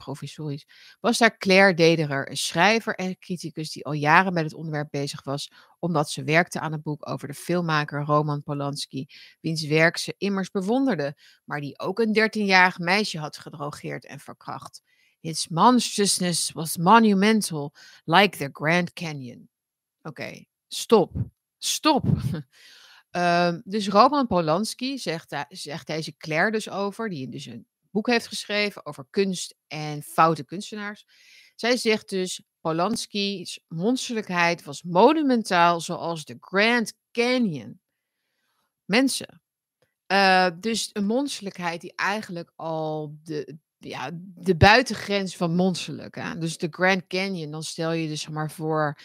professorisch, was daar Claire Dederer, een schrijver en criticus die al jaren met het onderwerp bezig was, omdat ze werkte aan een boek over de filmmaker Roman Polanski, wiens werk ze immers bewonderde, maar die ook een 13-jarig meisje had gedrogeerd en verkracht. His monstrousness was monumental, like the Grand Canyon. Oké, stop. Stop. Uh, (laughs) dus Roman Polanski zegt, zegt deze Claire dus over, die dus een boek heeft geschreven over kunst en foute kunstenaars. Zij zegt dus: Polanski's monsterlijkheid was monumentaal, zoals de Grand Canyon. Mensen. Uh, dus een monsterlijkheid die eigenlijk al de, ja, de buitengrens van monsterlijk. Hè? Dus de Grand Canyon, dan stel je dus maar voor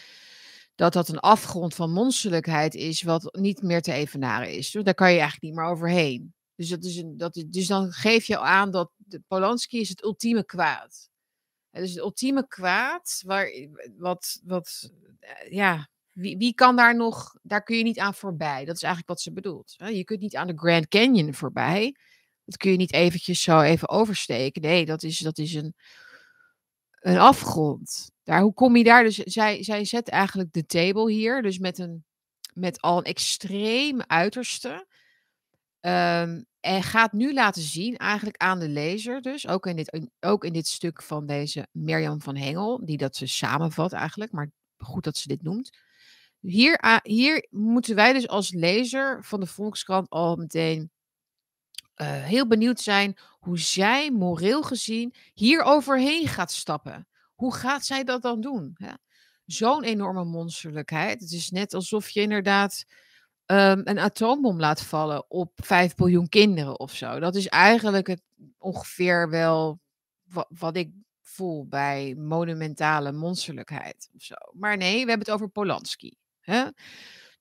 dat dat een afgrond van monsterlijkheid is, wat niet meer te evenaren is. Dus daar kan je eigenlijk niet meer overheen. Dus, dat is een, dat, dus dan geef je aan dat Polanski is het ultieme kwaad. Dus het ultieme kwaad, waar, wat, wat, eh, ja, wie, wie kan daar nog, daar kun je niet aan voorbij. Dat is eigenlijk wat ze bedoelt. Je kunt niet aan de Grand Canyon voorbij. Dat kun je niet eventjes zo even oversteken. Nee, dat is, dat is een, een afgrond. Daar, hoe kom je daar? Dus zij, zij zet eigenlijk de table hier, dus met, een, met al een extreem uiterste. Ehm, en gaat nu laten zien, eigenlijk aan de lezer, dus ook in dit, ook in dit stuk van deze Mirjam van Hengel, die dat ze samenvat eigenlijk, maar goed dat ze dit noemt. Hier, hier moeten wij dus als lezer van de Volkskrant al meteen uh, heel benieuwd zijn hoe zij moreel gezien hier overheen gaat stappen. Hoe gaat zij dat dan doen? Zo'n enorme monsterlijkheid. Het is net alsof je inderdaad um, een atoombom laat vallen op 5 biljoen kinderen of zo. Dat is eigenlijk het, ongeveer wel wat, wat ik voel bij monumentale monsterlijkheid of zo. Maar nee, we hebben het over Polanski. Hè?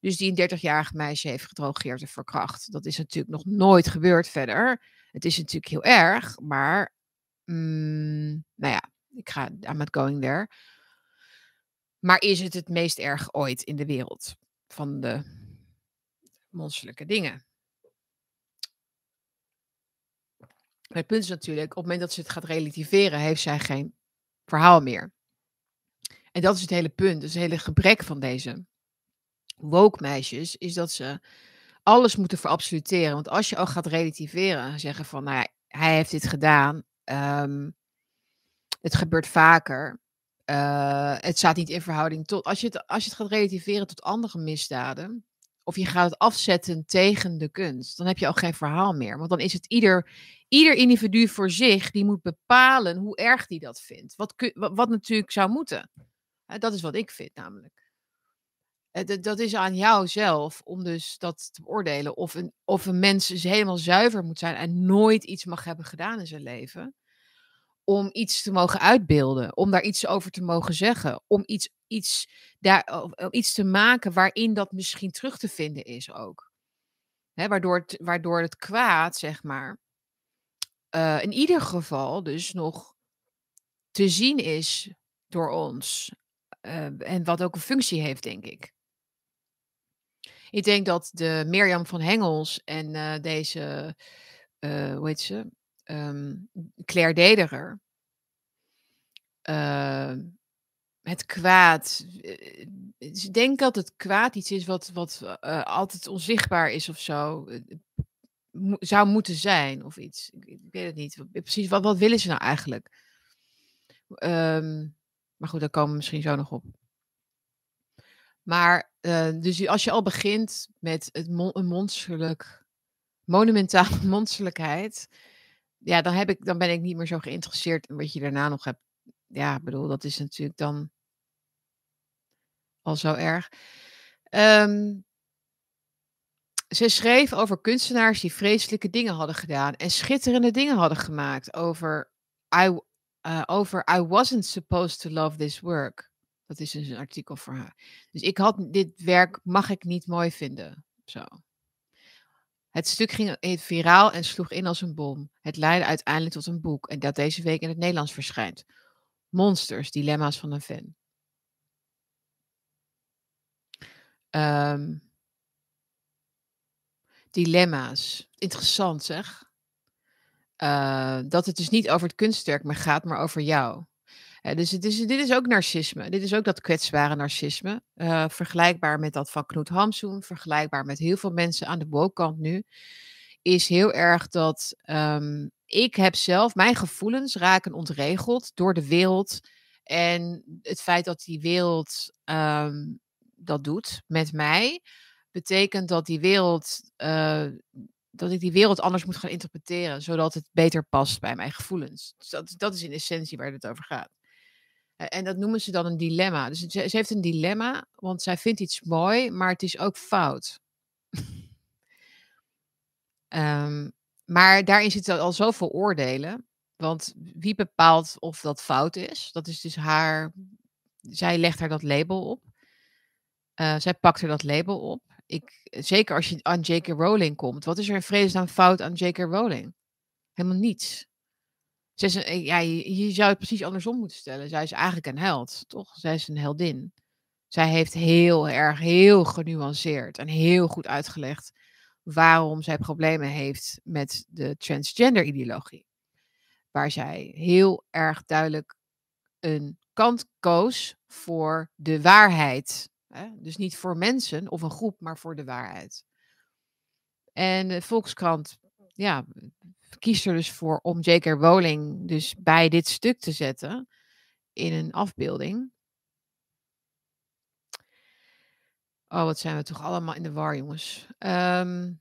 Dus die een 30-jarig meisje heeft gedrogeerd en verkracht. Dat is natuurlijk nog nooit gebeurd verder. Het is natuurlijk heel erg, maar mm, nou ja, ik ga I'm not going there. Maar is het het meest erg ooit in de wereld van de monsterlijke dingen? Het punt is natuurlijk, op het moment dat ze het gaat relativeren, heeft zij geen verhaal meer. En dat is het hele punt, dus het hele gebrek van deze woke meisjes, is dat ze alles moeten verabsoluteren. Want als je al gaat relativeren, zeggen van, nou ja, hij heeft dit gedaan, um, het gebeurt vaker, uh, het staat niet in verhouding tot, als je, het, als je het gaat relativeren tot andere misdaden, of je gaat het afzetten tegen de kunst, dan heb je al geen verhaal meer. Want dan is het ieder, ieder individu voor zich die moet bepalen hoe erg die dat vindt. Wat, wat, natuurlijk zou moeten. Dat is wat ik vind namelijk. Eh, dat is aan jou zelf om dus dat te beoordelen. Of een, of een mens helemaal zuiver moet zijn en nooit iets mag hebben gedaan in zijn leven. Om iets te mogen uitbeelden, om daar iets over te mogen zeggen, om iets, iets, daar, om iets te maken waarin dat misschien terug te vinden is ook. Hè, waardoor, het, waardoor het kwaad, zeg maar, uh, in ieder geval dus nog te zien is door ons. Uh, en wat ook een functie heeft, denk ik. Ik denk dat de Mirjam van Hengels en deze, hoe heet ze? Um, Claire Dederer. Het kwaad. Ik denk dat het kwaad iets is wat, wat altijd onzichtbaar is of zo. zou moeten zijn of iets. Ik, weet het niet. Precies, wat, wat willen ze nou eigenlijk? Um, maar goed, daar komen we misschien zo nog op. Maar dus als je al begint met het een monsterlijk, monumentale (laughs) monsterlijkheid, ja, dan, heb ik, dan ben ik niet meer zo geïnteresseerd in wat je daarna nog hebt. Ja, ik bedoel, dat is natuurlijk dan al zo erg. Um, ze schreef over kunstenaars die vreselijke dingen hadden gedaan en schitterende dingen hadden gemaakt over I, uh, over I wasn't supposed to love this work. Dat is dus een artikel voor haar. Dus ik had dit werk mag ik niet mooi vinden. Zo. Het stuk ging viraal en sloeg in als een bom. Het leidde uiteindelijk tot een boek en dat deze week in het Nederlands verschijnt. Monsters, dilemma's van een fan. Um, dilemma's. Interessant zeg. Uh, dat het dus niet over het kunstwerk meer gaat, maar over jou dus het is, dit is ook narcisme. Dit is ook dat kwetsbare narcisme. Uh, vergelijkbaar met dat van Knoet Hamsoen. Vergelijkbaar met heel veel mensen aan de woke nu. Is heel erg dat um, ik heb zelf, mijn gevoelens raken ontregeld door de wereld. En het feit dat die wereld um, dat doet met mij, betekent dat die wereld uh, dat ik die wereld anders moet gaan interpreteren, zodat het beter past bij mijn gevoelens. Dus dat, dat is in essentie waar het over gaat. En dat noemen ze dan een dilemma. Dus ze, ze heeft een dilemma, want zij vindt iets mooi, maar het is ook fout. um, (laughs) maar daarin zitten al zoveel oordelen. Want wie bepaalt of dat fout is? Dat is dus haar. Zij legt er dat label op. Uh, zij pakt er dat label op. Ik, zeker als je aan J.K. Rowling komt. Wat is er in vredesnaam fout aan J.K. Rowling? Helemaal niets. Zij een, ja, je, je, zou het precies andersom moeten stellen. Zij is eigenlijk een held, toch? Zij is een heldin. Zij heeft heel erg, heel genuanceerd en heel goed uitgelegd waarom zij problemen heeft met de transgender ideologie. Waar zij heel erg duidelijk een kant koos voor de waarheid. Hè? Dus niet voor mensen of een groep, maar voor de waarheid. En de Volkskrant ja, kiest er dus voor om J.K. Rowling dus bij dit stuk te zetten in een afbeelding. Oh, wat zijn we toch allemaal in de war, jongens. Um,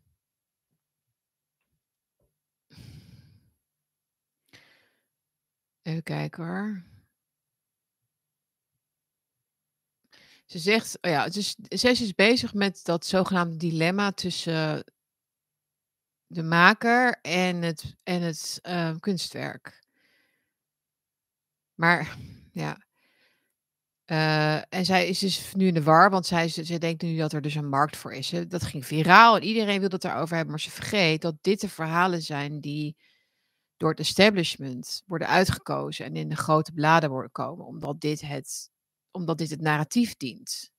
even kijken hoor. Ze zegt, oh ja, dus zij is bezig met dat zogenaamde dilemma tussen de maker en het, en het uh, kunstwerk. Maar ja. Uh, en zij is dus nu in de war, want zij, zij denkt nu dat er dus een markt voor is. Dat ging viraal en iedereen wil het daarover hebben, maar ze vergeet dat dit de verhalen zijn die door het establishment worden uitgekozen en in de grote bladen worden komen, omdat dit het, omdat dit het narratief dient.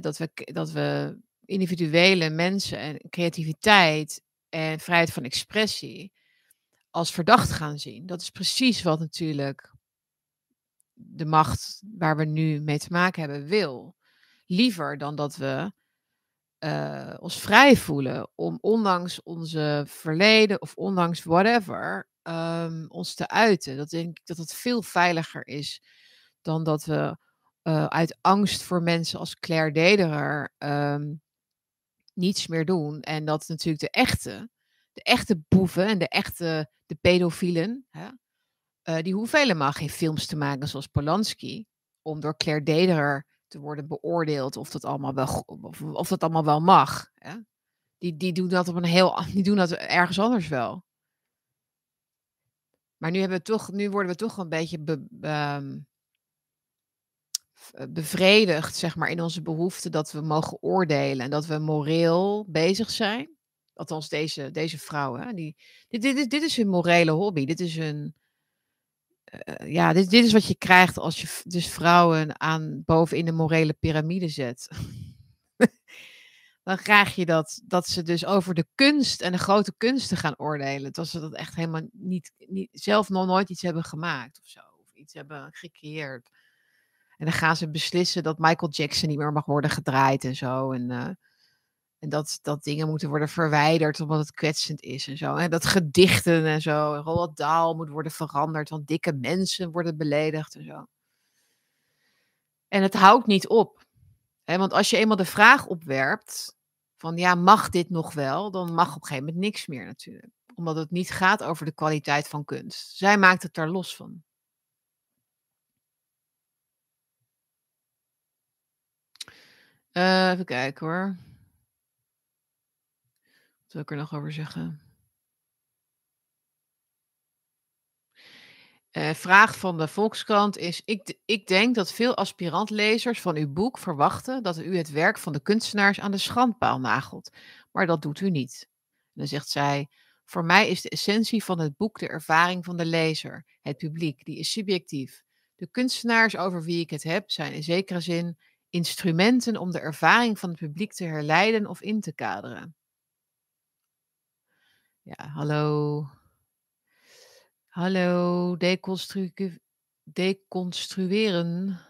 Dat, we, dat we individuele mensen en creativiteit en vrijheid van expressie als verdacht gaan zien. Dat is precies wat natuurlijk de macht waar we nu mee te maken hebben wil. Liever dan dat we uh, ons vrij voelen om ondanks onze verleden of ondanks whatever um, ons te uiten. Dat denk ik dat het veel veiliger is dan dat we uh, uit angst voor mensen als Claire Dederer um, niets meer doen. En dat natuurlijk de echte, de echte boeven en de echte de pedofielen, hè, uh, die hoeven helemaal geen films te maken zoals Polanski, om door Claire Dederer te worden beoordeeld of dat allemaal wel, of, dat allemaal wel mag. Hè. Die, die doen dat op een heel, die doen dat ergens anders wel. Maar nu, hebben we toch, nu worden we toch een beetje be, um, bevredigd, zeg maar, in onze behoefte dat we mogen oordelen en dat we moreel bezig zijn. Althans, deze, deze vrouwen. Die, dit, dit, dit is hun morele hobby. Dit is hun. Uh, ja, dit, dit is wat je krijgt als je dus vrouwen aan bovenin de morele piramide zet. (laughs) Dan krijg je dat, dat ze dus over de kunst en de grote kunsten gaan oordelen. Dat ze dat echt helemaal niet, niet zelf nog nooit iets hebben gemaakt of zo. Of iets hebben gecreëerd. En dan gaan ze beslissen dat Michael Jackson niet meer mag worden gedraaid en zo. En, uh, en dat, dat dingen moeten worden verwijderd omdat het kwetsend is en zo. En dat gedichten en zo. En Roald Dahl moet worden veranderd, want dikke mensen worden beledigd en zo. En het houdt niet op. Want als je eenmaal de vraag opwerpt van ja, mag dit nog wel? Dan mag op een gegeven moment niks meer natuurlijk. Omdat het niet gaat over de kwaliteit van kunst. Zij maakt het daar los van. Uh, even kijken hoor. Wat wil ik er nog over zeggen? Uh, vraag van de Volkskrant is: ik, ik denk dat veel aspirantlezers van uw boek verwachten dat u het werk van de kunstenaars aan de schandpaal nagelt. Maar dat doet u niet. Dan zegt zij: Voor mij is de essentie van het boek de ervaring van de lezer, het publiek, die is subjectief. De kunstenaars over wie ik het heb zijn in zekere zin instrumenten om de ervaring van het publiek te herleiden of in te kaderen. Ja, hallo. Hallo, deconstru deconstrueren.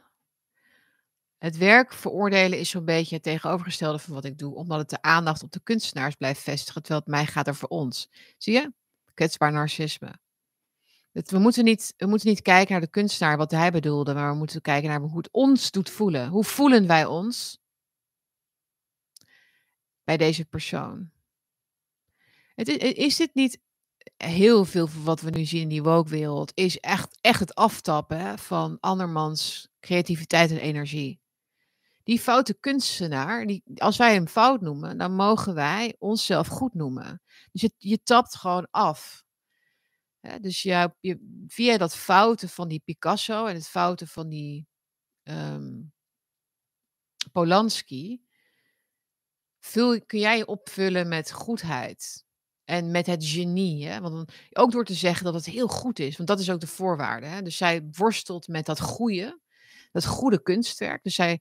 Het werk veroordelen is zo'n beetje het tegenovergestelde van wat ik doe, omdat het de aandacht op de kunstenaars blijft vestigen, terwijl het mij gaat over ons. Zie je? Kwetsbaar narcisme we, moeten niet, we moeten niet kijken naar de kunstenaar, wat hij bedoelde, maar we moeten kijken naar hoe het ons doet voelen. Hoe voelen wij ons bij deze persoon? Is, dit niet heel veel van wat we nu zien in die woke-wereld is echt, echt het aftappen hè, van andermans creativiteit en energie. Die foute kunstenaar, die, als wij hem fout noemen, dan mogen wij onszelf goed noemen. Dus je, je tapt gewoon af. Dus je, via dat fouten van die Picasso en het fouten van die ehm, Polanski, kun jij je opvullen met goedheid. En met het genie. Hè? Want ook door te zeggen dat het heel goed is. Want dat is ook de voorwaarde. Hè? Dus zij worstelt met dat goede. Dat goede kunstwerk. Dus zij,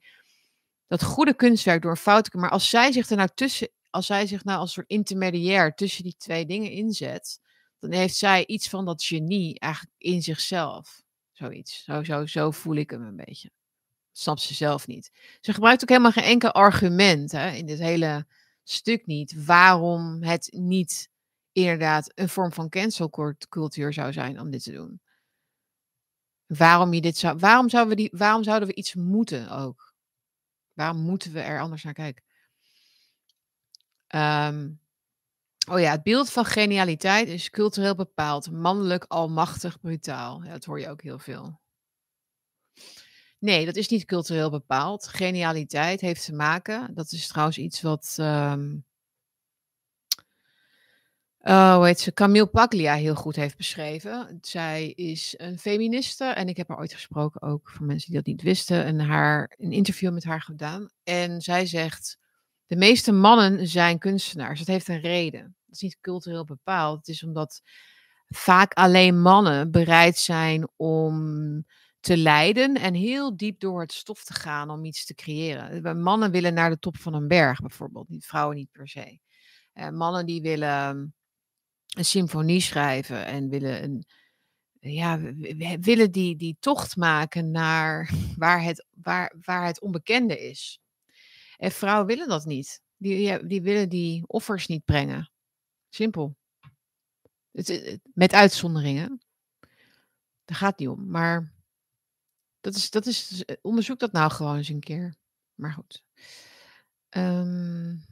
dat goede kunstwerk door een fout. Maar als zij zich er nou tussen. Als zij zich nou als soort intermediair tussen die twee dingen inzet. Dan heeft zij iets van dat genie eigenlijk in zichzelf. Zoiets. Zo, zo, zo voel ik hem een beetje. Snapt ze zelf niet. Ze gebruikt ook helemaal geen enkel argument hè, in dit hele stuk niet. Waarom het niet inderdaad een vorm van cancelcultuur zou zijn om dit te doen. Waarom, je dit zou, waarom, zouden we die, waarom zouden we iets moeten ook? Waarom moeten we er anders naar kijken? Ehm, oh ja, het beeld van genialiteit is cultureel bepaald. Mannelijk, almachtig, brutaal. Ja, dat hoor je ook heel veel. Nee, dat is niet cultureel bepaald. Genialiteit heeft te maken. Dat is trouwens iets wat ehm, hoe heet ze, Camille Paglia heel goed heeft beschreven. Zij is een feministe en ik heb haar ooit gesproken ook voor mensen die dat niet wisten en haar een interview met haar gedaan. En zij zegt: de meeste mannen zijn kunstenaars. Dat heeft een reden. Dat is niet cultureel bepaald. Het is omdat vaak alleen mannen bereid zijn om te lijden en heel diep door het stof te gaan om iets te creëren. Mannen willen naar de top van een berg bijvoorbeeld, niet vrouwen niet per se. Uh, mannen die willen een symfonie schrijven en willen een, ja, willen die, die tocht maken naar (laughs) waar het, waar, waar het onbekende is. En vrouwen willen dat niet. Die, die willen die offers niet brengen. Simpel. Het, met uitzonderingen. Daar gaat niet om. Maar dat is, dat is, onderzoek dat nou gewoon eens een keer. Maar goed. Um,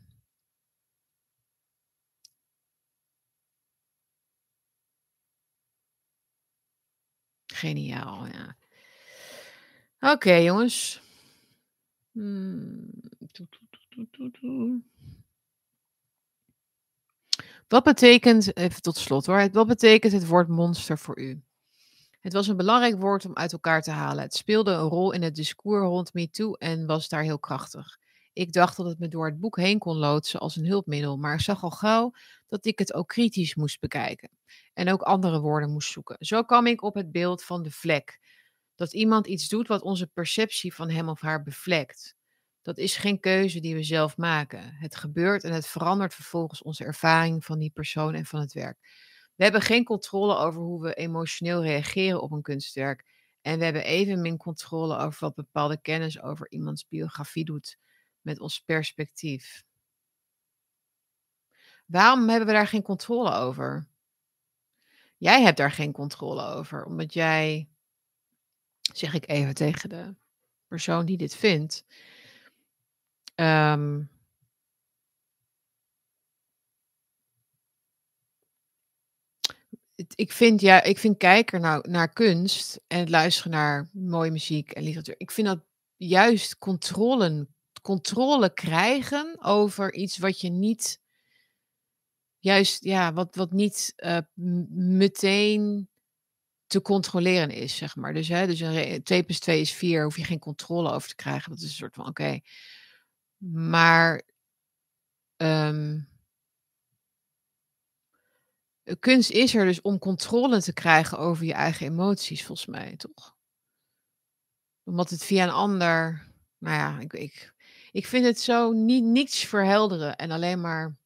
Geniaal, ja. Oké, jongens. Hmm. Wat betekent, even tot slot hoor, wat betekent het woord monster voor u? Het was een belangrijk woord om uit elkaar te halen. Het speelde een rol in het discours rond MeToo en was daar heel krachtig. Ik dacht dat het me door het boek heen kon loodsen als een hulpmiddel, maar zag al gauw dat ik het ook kritisch moest bekijken en ook andere woorden moest zoeken. Zo kwam ik op het beeld van de vlek. Dat iemand iets doet wat onze perceptie van hem of haar bevlekt. Dat is geen keuze die we zelf maken. Het gebeurt en het verandert vervolgens onze ervaring van die persoon en van het werk. We hebben geen controle over hoe we emotioneel reageren op een kunstwerk. En we hebben evenmin controle over wat bepaalde kennis over iemands biografie doet met ons perspectief. Waarom hebben we daar geen controle over? Jij hebt daar geen controle over, omdat jij, zeg ik even tegen de persoon die dit vindt, um, ik vind, ja, ik vind kijken naar, naar kunst en luisteren naar mooie muziek en literatuur. Ik vind dat juist controle, controle krijgen over iets wat je niet juist, ja, wat, wat niet uh, meteen te controleren is, zeg maar. Dus, hè, dus een 2 plus 2 is 4, hoef je geen controle over te krijgen. Dat is een soort van, oké. Maar um, kunst is er dus om controle te krijgen over je eigen emoties, volgens mij, toch? Omdat het via een ander, nou ja, ik, ik, ik vind het zo niet, niets verhelderen en alleen maar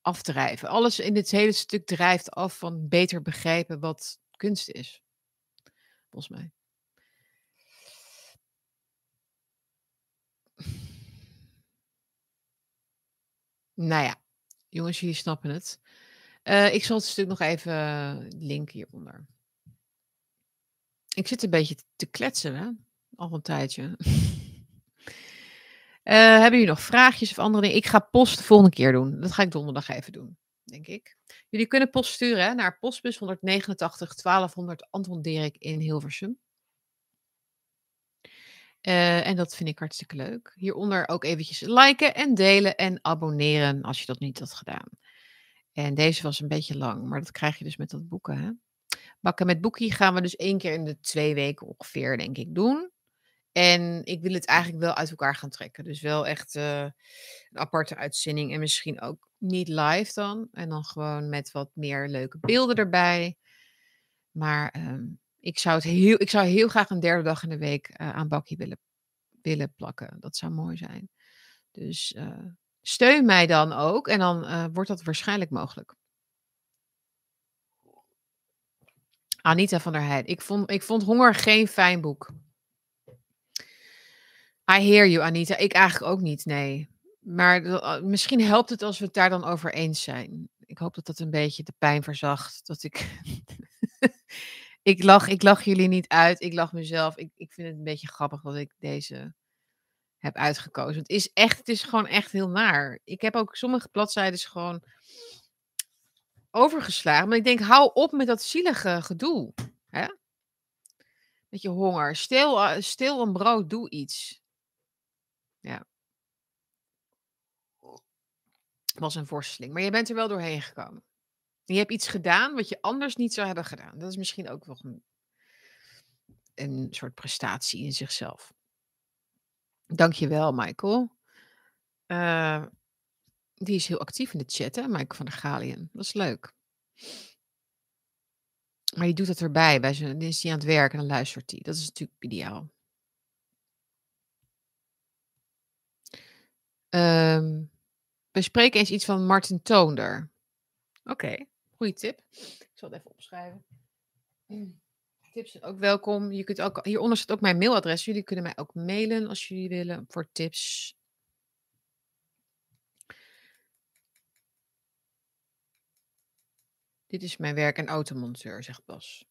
afdrijven. Alles in dit hele stuk drijft af van beter begrijpen wat kunst is. Volgens mij. Nou ja, jongens, jullie snappen het. Uh, ik zal het stuk nog even linken hieronder. Ik zit een beetje te kletsen, hè? Al een tijdje. (laughs) Uh, hebben jullie nog vraagjes of andere dingen? Ik ga post de volgende keer doen. Dat ga ik donderdag even doen. denk ik. Jullie kunnen post sturen naar postbus 189 1200 Anton Dirk in Hilversum. Uh, en dat vind ik hartstikke leuk. Hieronder ook eventjes liken en delen en abonneren als je dat niet had gedaan. En deze was een beetje lang, maar dat krijg je dus met dat boeken. Hè? Bakken met boekie gaan we dus één keer in de twee weken ongeveer, denk ik, doen. En ik wil het eigenlijk wel uit elkaar gaan trekken. Dus wel echt uh, een aparte uitzending. En misschien ook niet live dan. En dan gewoon met wat meer leuke beelden erbij. Maar um, ik, zou het heel, ik zou heel graag een derde dag in de week uh, aan bakkie willen, willen plakken. Dat zou mooi zijn. Dus uh, steun mij dan ook. En dan wordt dat waarschijnlijk mogelijk. Anita van der Heijden. Ik vond, ik vond Honger geen fijn boek. I hear you, Anita. Ik eigenlijk ook niet, nee. Maar uh, misschien helpt het als we het daar dan over eens zijn. Ik hoop dat dat een beetje de pijn verzacht. Dat ik. (laughs) ik, lach, ik lach jullie niet uit. Ik lach mezelf. Ik, ik vind het een beetje grappig dat ik deze heb uitgekozen. Het is echt, het is gewoon echt heel naar. Ik heb ook sommige bladzijden gewoon overgeslagen. Maar ik denk, hou op met dat zielige gedoe. Hè? Met je honger. Stil, uh, stil een brood, doe iets. Ja. Was een worsteling. Maar je bent er wel doorheen gekomen. Je hebt iets gedaan wat je anders niet zou hebben gedaan. Dat is misschien ook wel een, een soort prestatie in zichzelf. Dankjewel, Michael. Uh, die is heel actief in de chat, hè, Michael van der Galien. Dat is leuk. Maar die doet het erbij. Bij zijn, dan is hij aan het werk en dan luistert hij. Dat is natuurlijk ideaal. Um, we spreken eens iets van Martin Toonder. Oké, okay, goede tip. Ik zal het even opschrijven. (clears throat) Tips zijn ook welkom. Je kunt ook, hieronder staat ook mijn mailadres. Jullie kunnen mij ook mailen als jullie willen voor tips. Dit is mijn werk en automonteur, zegt Bas.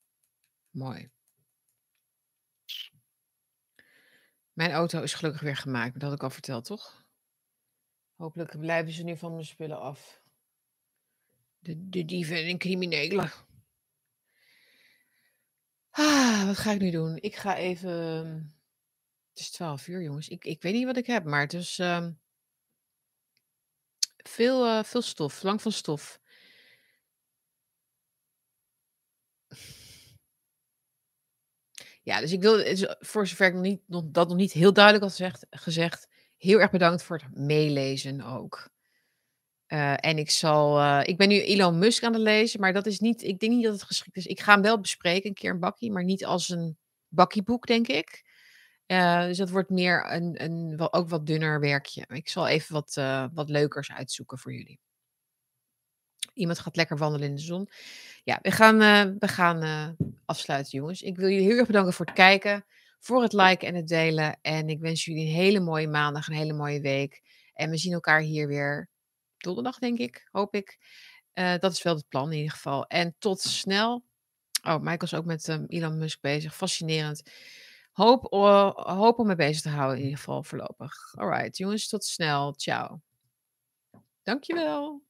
Mooi. Mijn auto is gelukkig weer gemaakt, dat had ik al verteld, toch? Hopelijk blijven ze nu van mijn spullen af. De, dieven en criminelen. Ah, wat ga ik nu doen? Ik ga even. Het is 12 uur, jongens. Ik, ik weet niet wat ik heb, maar het is uh, veel, uh, veel stof. Lang van stof. Ja, dus ik wil, voor zover ik nog niet, nog, dat nog niet heel duidelijk had gezegd, gezegd heel erg bedankt voor het meelezen ook. Uh, en ik zal, uh, ik ben nu Elon Musk aan het lezen, maar dat is niet, ik denk niet dat het geschikt is. Ik ga hem wel bespreken, een keer een bakkie, maar niet als een bakkieboek, denk ik. Uh, dus dat wordt meer een, een wel, ook wat dunner werkje. Ik zal even wat, wat leukers uitzoeken voor jullie. Iemand gaat lekker wandelen in de zon. Ja, we gaan, we gaan afsluiten, jongens. Ik wil jullie heel erg bedanken voor het kijken voor het liken en het delen. En ik wens jullie een hele mooie maandag, een hele mooie week. En we zien elkaar hier weer donderdag, denk ik, hoop ik. Uh, dat is wel het plan in ieder geval. En tot snel. Oh, Michael is ook met um, Elon Musk bezig. Fascinerend. Hoop, hoop om me bezig te houden in ieder geval voorlopig. Alright, jongens, tot snel. Ciao. Dankjewel.